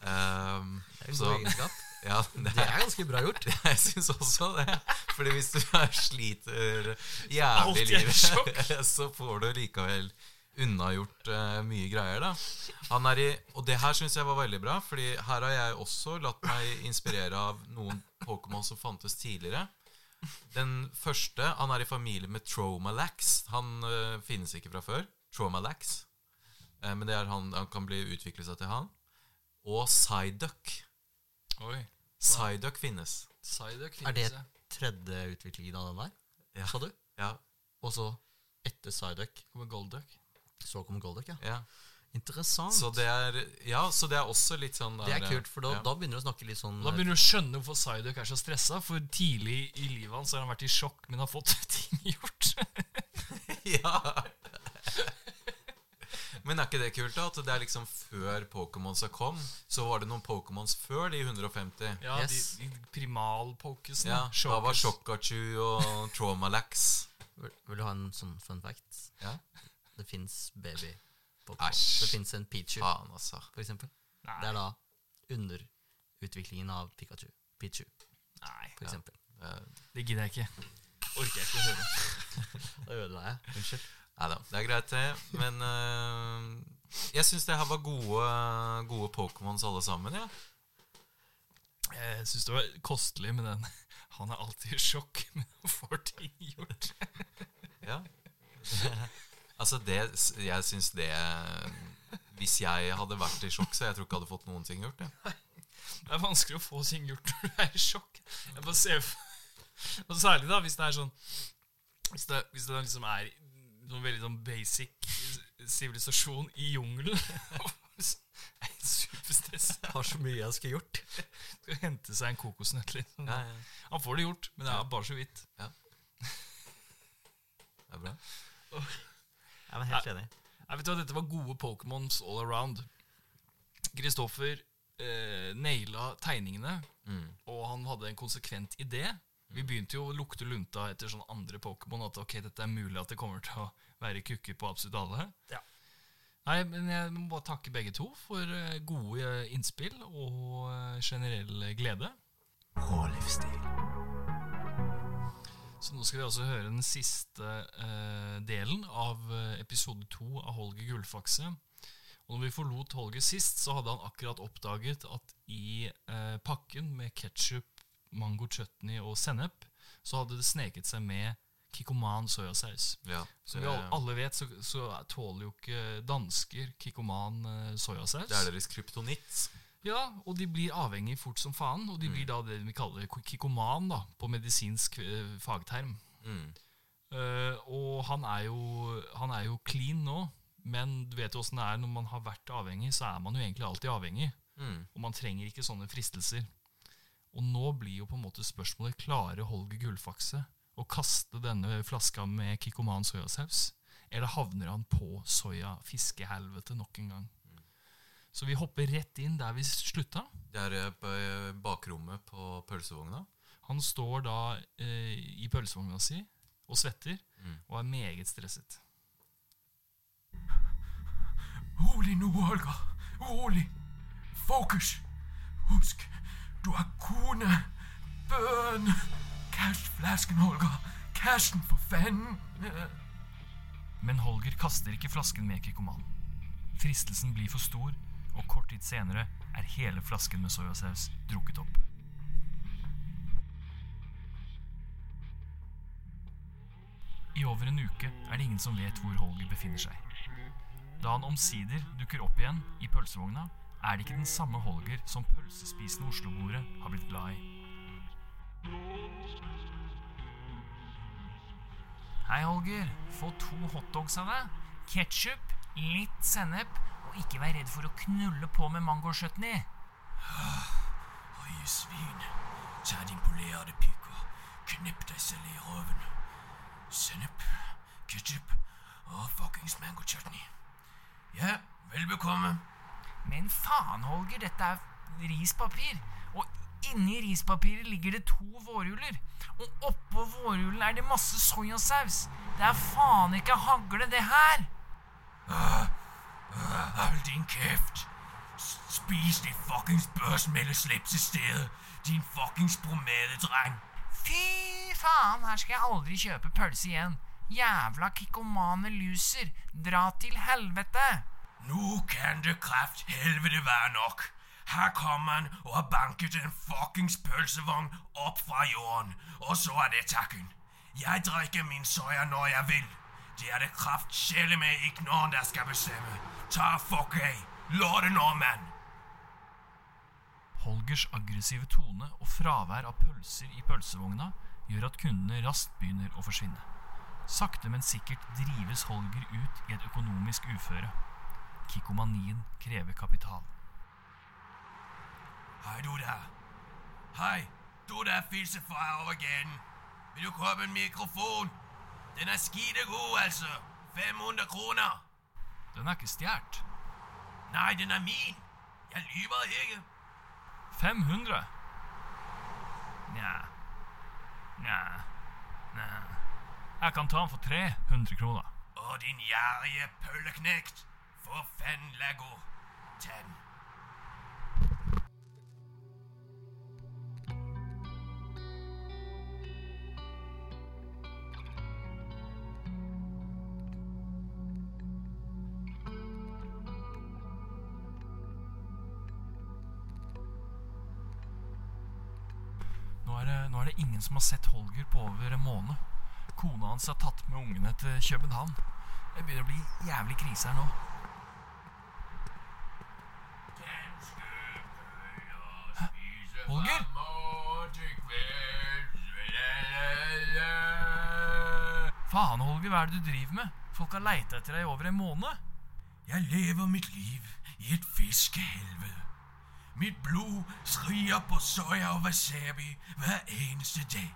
Um, det er en så, god egenskap. Ja, det Det er, er ganske bra gjort. jeg syns også det. Fordi hvis du er sliter jævlig i livet, så får du likevel unnagjort uh, mye greier, da. Han er i, og det her syns jeg var veldig bra, Fordi her har jeg også latt meg inspirere av noen Pokémon som fantes tidligere. Den første Han er i familie med Tromalax. Han uh, finnes ikke fra før. Tromalax. Uh, men det er han, han kan bli utvikle seg til han. Og Psyduck. Oi. Psyduck finnes. Psyduck finnes, Er det tredje utviklingen av den der, Ja. sa du? Ja, Og så etter Psyduck, Kommer Golduck. så kommer Golduck, ja. ja. Interessant. Så det er Ja, så det er også litt sånn det er kult, for da, ja. da begynner du å snakke litt sånn Da begynner du å skjønne hvorfor Psyduck er så stressa. For tidlig i livet hans har han vært i sjokk, men har fått ting gjort. ja. Men er ikke det kult, da? At det er liksom før Pokémonsa kom, så var det noen Pokémons før de 150. Ja, Yes. de, de primalpokesene. Ja, da var Shockers. Og Traumalax. vil, vil du ha en sånn fun fact? Ja. Det fins baby Pokémon. Det fins en Pichu, Faen, altså. for eksempel. Nei. Det er da underutviklingen av Pikachu. Pichu, Nei, for eksempel. Det- det gidder jeg ikke. Orker jeg ikke å høre. Da ødela jeg. Unnskyld. Neida, det er greit, det. Men uh, jeg syns det her var gode, gode Pokémons alle sammen. Ja. Jeg syns det var kostelig med den. Han er alltid i sjokk, men han får ting gjort. Ja. altså, det Jeg syns det Hvis jeg hadde vært i sjokk, så jeg tror ikke jeg hadde fått noen ting gjort. Ja. Det er vanskelig å få ting gjort når du er i sjokk. Jeg bare ser for Og særlig da, hvis det er sånn Hvis det, hvis det liksom er noe veldig sånn basic sivilisasjon i jungelen. Jeg er superstress. Har så mye jeg skulle gjort. Skal hente seg en kokosnøtt. Liksom. Ja, ja. Han får det gjort, men det er bare så vidt. Det er bra. Jeg var helt enig. Jeg vet hva, Dette var gode Pokémons all around. Kristoffer eh, naila tegningene, Mm. og han hadde en konsekvent idé. Vi begynte jo å lukte lunta etter sånne andre Pokémon. At ok, dette er mulig at det kommer til å være kukker på absolutt alle. Ja. Nei, men jeg må bare takke begge to for eh, gode eh, innspill og eh, generell glede. Og livsstil. Så nå skal vi altså høre den siste eh, delen av episode to av Holger Gullfakse. Og når vi forlot Holger sist, så hadde han akkurat oppdaget at i eh, pakken med ketsjup, mango chutney og sennep, så hadde det sneket seg med kikoman soyasaus. Ja, Som vi alle- alle vet, så, så tåler jo ikke dansker kikoman eh, soyasaus. det er deres kryptonitt. Ja, og de blir avhengig fort som faen, og de blir da det vi kaller kikoman da, på medisinsk eh, fagterm. Mm. Uh, og han er, jo, han er jo clean nå, men du vet jo åssen det er når man har vært avhengig, så er man jo egentlig alltid avhengig. Mm. Og man trenger ikke sånne fristelser. Og nå blir jo på en måte spørsmålet klarer Holger Gullfakse å kaste denne flaska med Kikkoman soyasaus? Eller havner han på soya-fiskehelvete nok en gang? Så vi hopper rett inn der vi slutta. Det er eh, på eh, bakrommet på pølsevogna. Han står da eh, i pølsevogna si og svetter Mm. og er meget stresset. Rolig nå, Holger. Rolig. Fokus. Husk, du har kone, børn. Kast flasken, Holger. Cashen, for fanden. Men Holger kaster ikke flasken med Kikkoman. Fristelsen blir for stor, og kort tid senere er hele flasken med soyasaus drukket opp. I over en uke er det ingen som vet hvor Holger befinner seg. Da han omsider dukker opp igjen i pølsevogna, er det ikke den samme Holger som pølsespisende Oslo-bordet har blitt glad i. Hei, Holger. Få to hotdogs av deg. Ketsjup, litt sennep, og ikke vær redd for å knulle på med mangochutney. Høye svin. Ta din polerte pikk og knipp deg selv i røven. Sennep, ketchup og fuckings mango chutney. Ja, vel bekomme. Men faen, Holger, dette er rispapir. Og inni rispapiret ligger det to vårhjuler. Og oppå vårhjulen er det masse soyasaus. Det er faen ikke hagle, det her. Hold din kjeft. Spis de fuckings børsmeldeslips i stedet. Din fuckings bromadedreng. Fy faen, her skal jeg aldri kjøpe pølse igjen. Jævla kikkomane loser. Dra til helvete. Nu kan det kraft helvete være nok. Her kommer han og har banket en fuckings pølsevogn opp fra jorden. Og så er det takken. Jeg drikker min soya når jeg vil. Det er det kraft sjele med ikke noen der skal bestemme. Ta fuck ei. Lå det nå, mann. Holgers aggressive tone og fravær av pølser i pølsevogna gjør at kundene raskt begynner å forsvinne. Sakte, men sikkert drives Holger ut i et økonomisk uføre. Kikkomanien krever kapital. Hei, du der. Hei, du der fissefar over gaten. Vil du købe en mikrofon? Den er skidegod, altså. 500 kroner. Den er ikke stjålet. Nei, den er min. Jeg lyver ikke. 500? Nja Nja Nja Jeg kan ta den for 300 kroner. Å, din gjerrige pølleknekt. For fem Lego. Ten. Nå er, det, ingen som har sett Holger på over en måned. Kona hans har tatt med ungene til København. Det begynner å bli jævlig krise her nå. Danske pøller Holger? Faen, Holger, hva er det du driver med? Folk har leita etter deg i over en måned. Jeg lever mitt liv i et fiskehelvete. Mitt blod skriger på soya og wasabi hver eneste dag.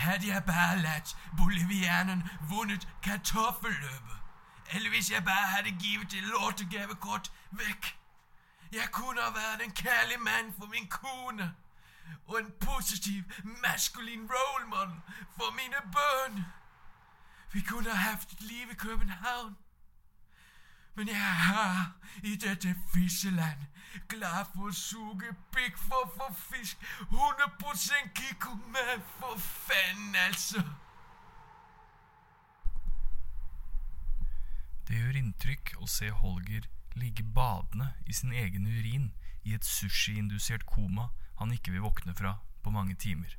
Hadde jeg bare latt bolivianen vunnet kartoffelløpet, eller hvis jeg bare hadde givet det lortegavekort vekk Jeg kunne ha vært en kærlig mann for min kone og en positiv, maskulin role model for mine barn. Vi kunne ha hatt et liv i København. Men jeg er her i dette fisseland, klar for å suge pikk for å få fisk. 100 Kiko, men for faen, altså. Det gjør inntrykk å se Holger ligge badende i sin egen urin i et sushiindusert koma han ikke vil våkne fra på mange timer.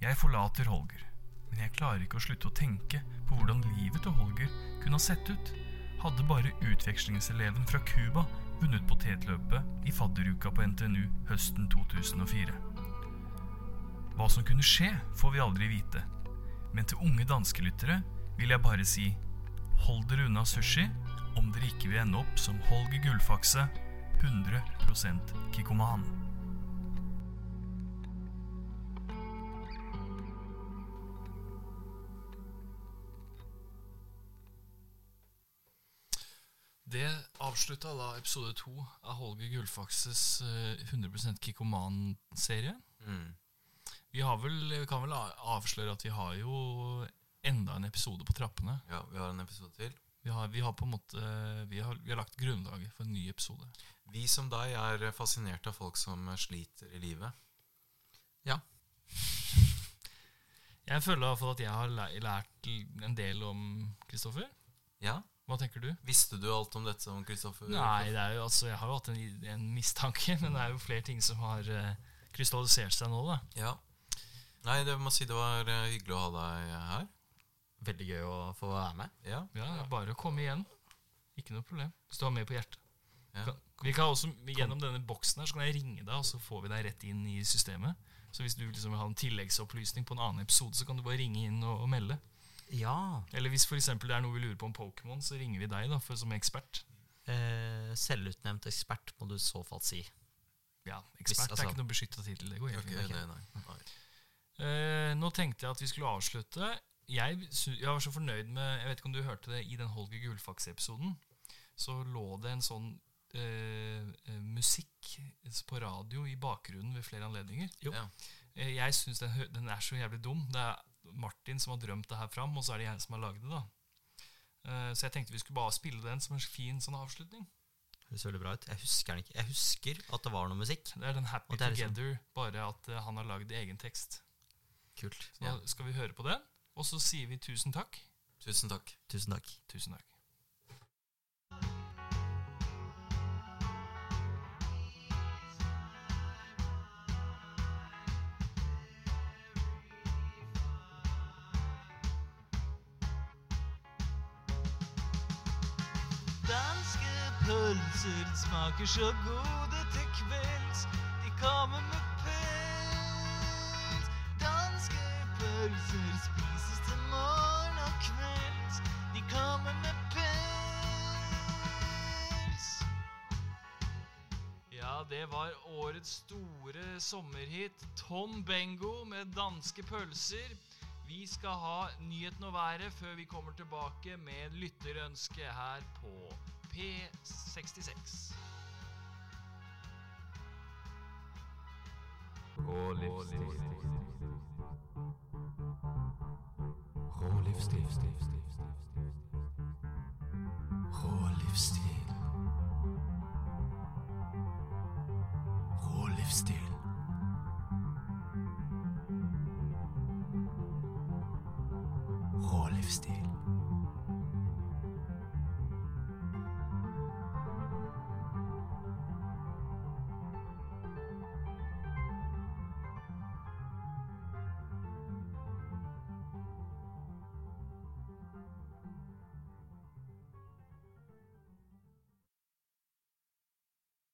Jeg forlater Holger, men jeg klarer ikke å slutte å tenke på hvordan livet til Holger kunne ha sett ut hadde bare utvekslingseleven fra Cuba vunnet potetløpet i fadderuka på NTNU høsten 2004. Hva som kunne skje, får vi aldri vite, men til unge danskelyttere vil jeg bare si hold dere unna sushi om dere ikke vil ende opp som Holger Gullfakse, 100% kikoman. Det avslutta da episode to av Holger Gullfakses eh, 100% Kikoman-serie. Mm. Vi, vi kan vel avsløre at vi har jo enda en episode på trappene. Ja, vi har en episode til. Vi har, vi har på en måte vi har, vi har lagt grunnlaget for en ny episode. Vi som deg er fascinert av folk som sliter i livet. Ja. Jeg føler i hvert fall at jeg har lært en del om Kristoffer. Ja, Hva tenker du? Visste du alt om dette om Kristoffer? Nei, det er jo, altså, jeg har jo hatt en, en mistanke, men det er jo flere ting som har uh, krystallisert seg nå. da. Ja. Nei, det må si det var eh, hyggelig å ha deg her. Veldig gøy å få være med. Ja. Ja, Bare å komme igjen. Ikke noe problem. Hvis du har mer på hjertet. Ja. Vi kan også, Gjennom denne boksen her så kan jeg ringe deg, og så får vi deg rett inn i systemet. Så hvis du liksom vil ha en tilleggsopplysning på en annen episode, så kan du bare ringe inn og, og melde. Ja. Eller hvis for eksempel det er noe vi lurer på om Pokémon, så ringer vi deg da, for, som ekspert. Eh, selvutnevnt ekspert, må du i så fall si. Ja, Hvis- Ekspert altså- er ikke noe beskytta tittel. Det går helt Ok, fint. det, nei. Nei. Eh, nå tenkte jeg at vi skulle avslutte. Jeg, jeg var så fornøyd med Jeg vet ikke om du hørte det i den Holger Gullfaks-episoden. Så lå det en sånn eh, eh, musikk på radio i bakgrunnen ved flere anledninger. Jo. Ja. Eh, jeg syns den, den er så jævlig dum. Det er Martin som har drømt det her fram, og så er det jeg som har lagd det. da Eh, Så jeg tenkte vi skulle bare spille den som en fin sånn avslutning. Høres veldig bra ut. Jeg husker den ikke. Jeg husker at det var noe musikk. Det er den Happy Together, liksom- Together, bare at eh, han har lagd egen tekst. Kult. Så nå skal vi høre på den, og så sier vi tusen takk. Tusen takk. Tusen takk. Tusen takk. Danske pølser smaker så gode til kvelds. De kommer med pels. Danske pølser spises det var årets store sommerhit Tom Bengo med danske pølser. Vi skal ha nyheten og været før vi kommer tilbake med lytterønske her på P66. Rå livsstil. Rå livsstil. Rå livsstil. Livsstil. Rå livsstil.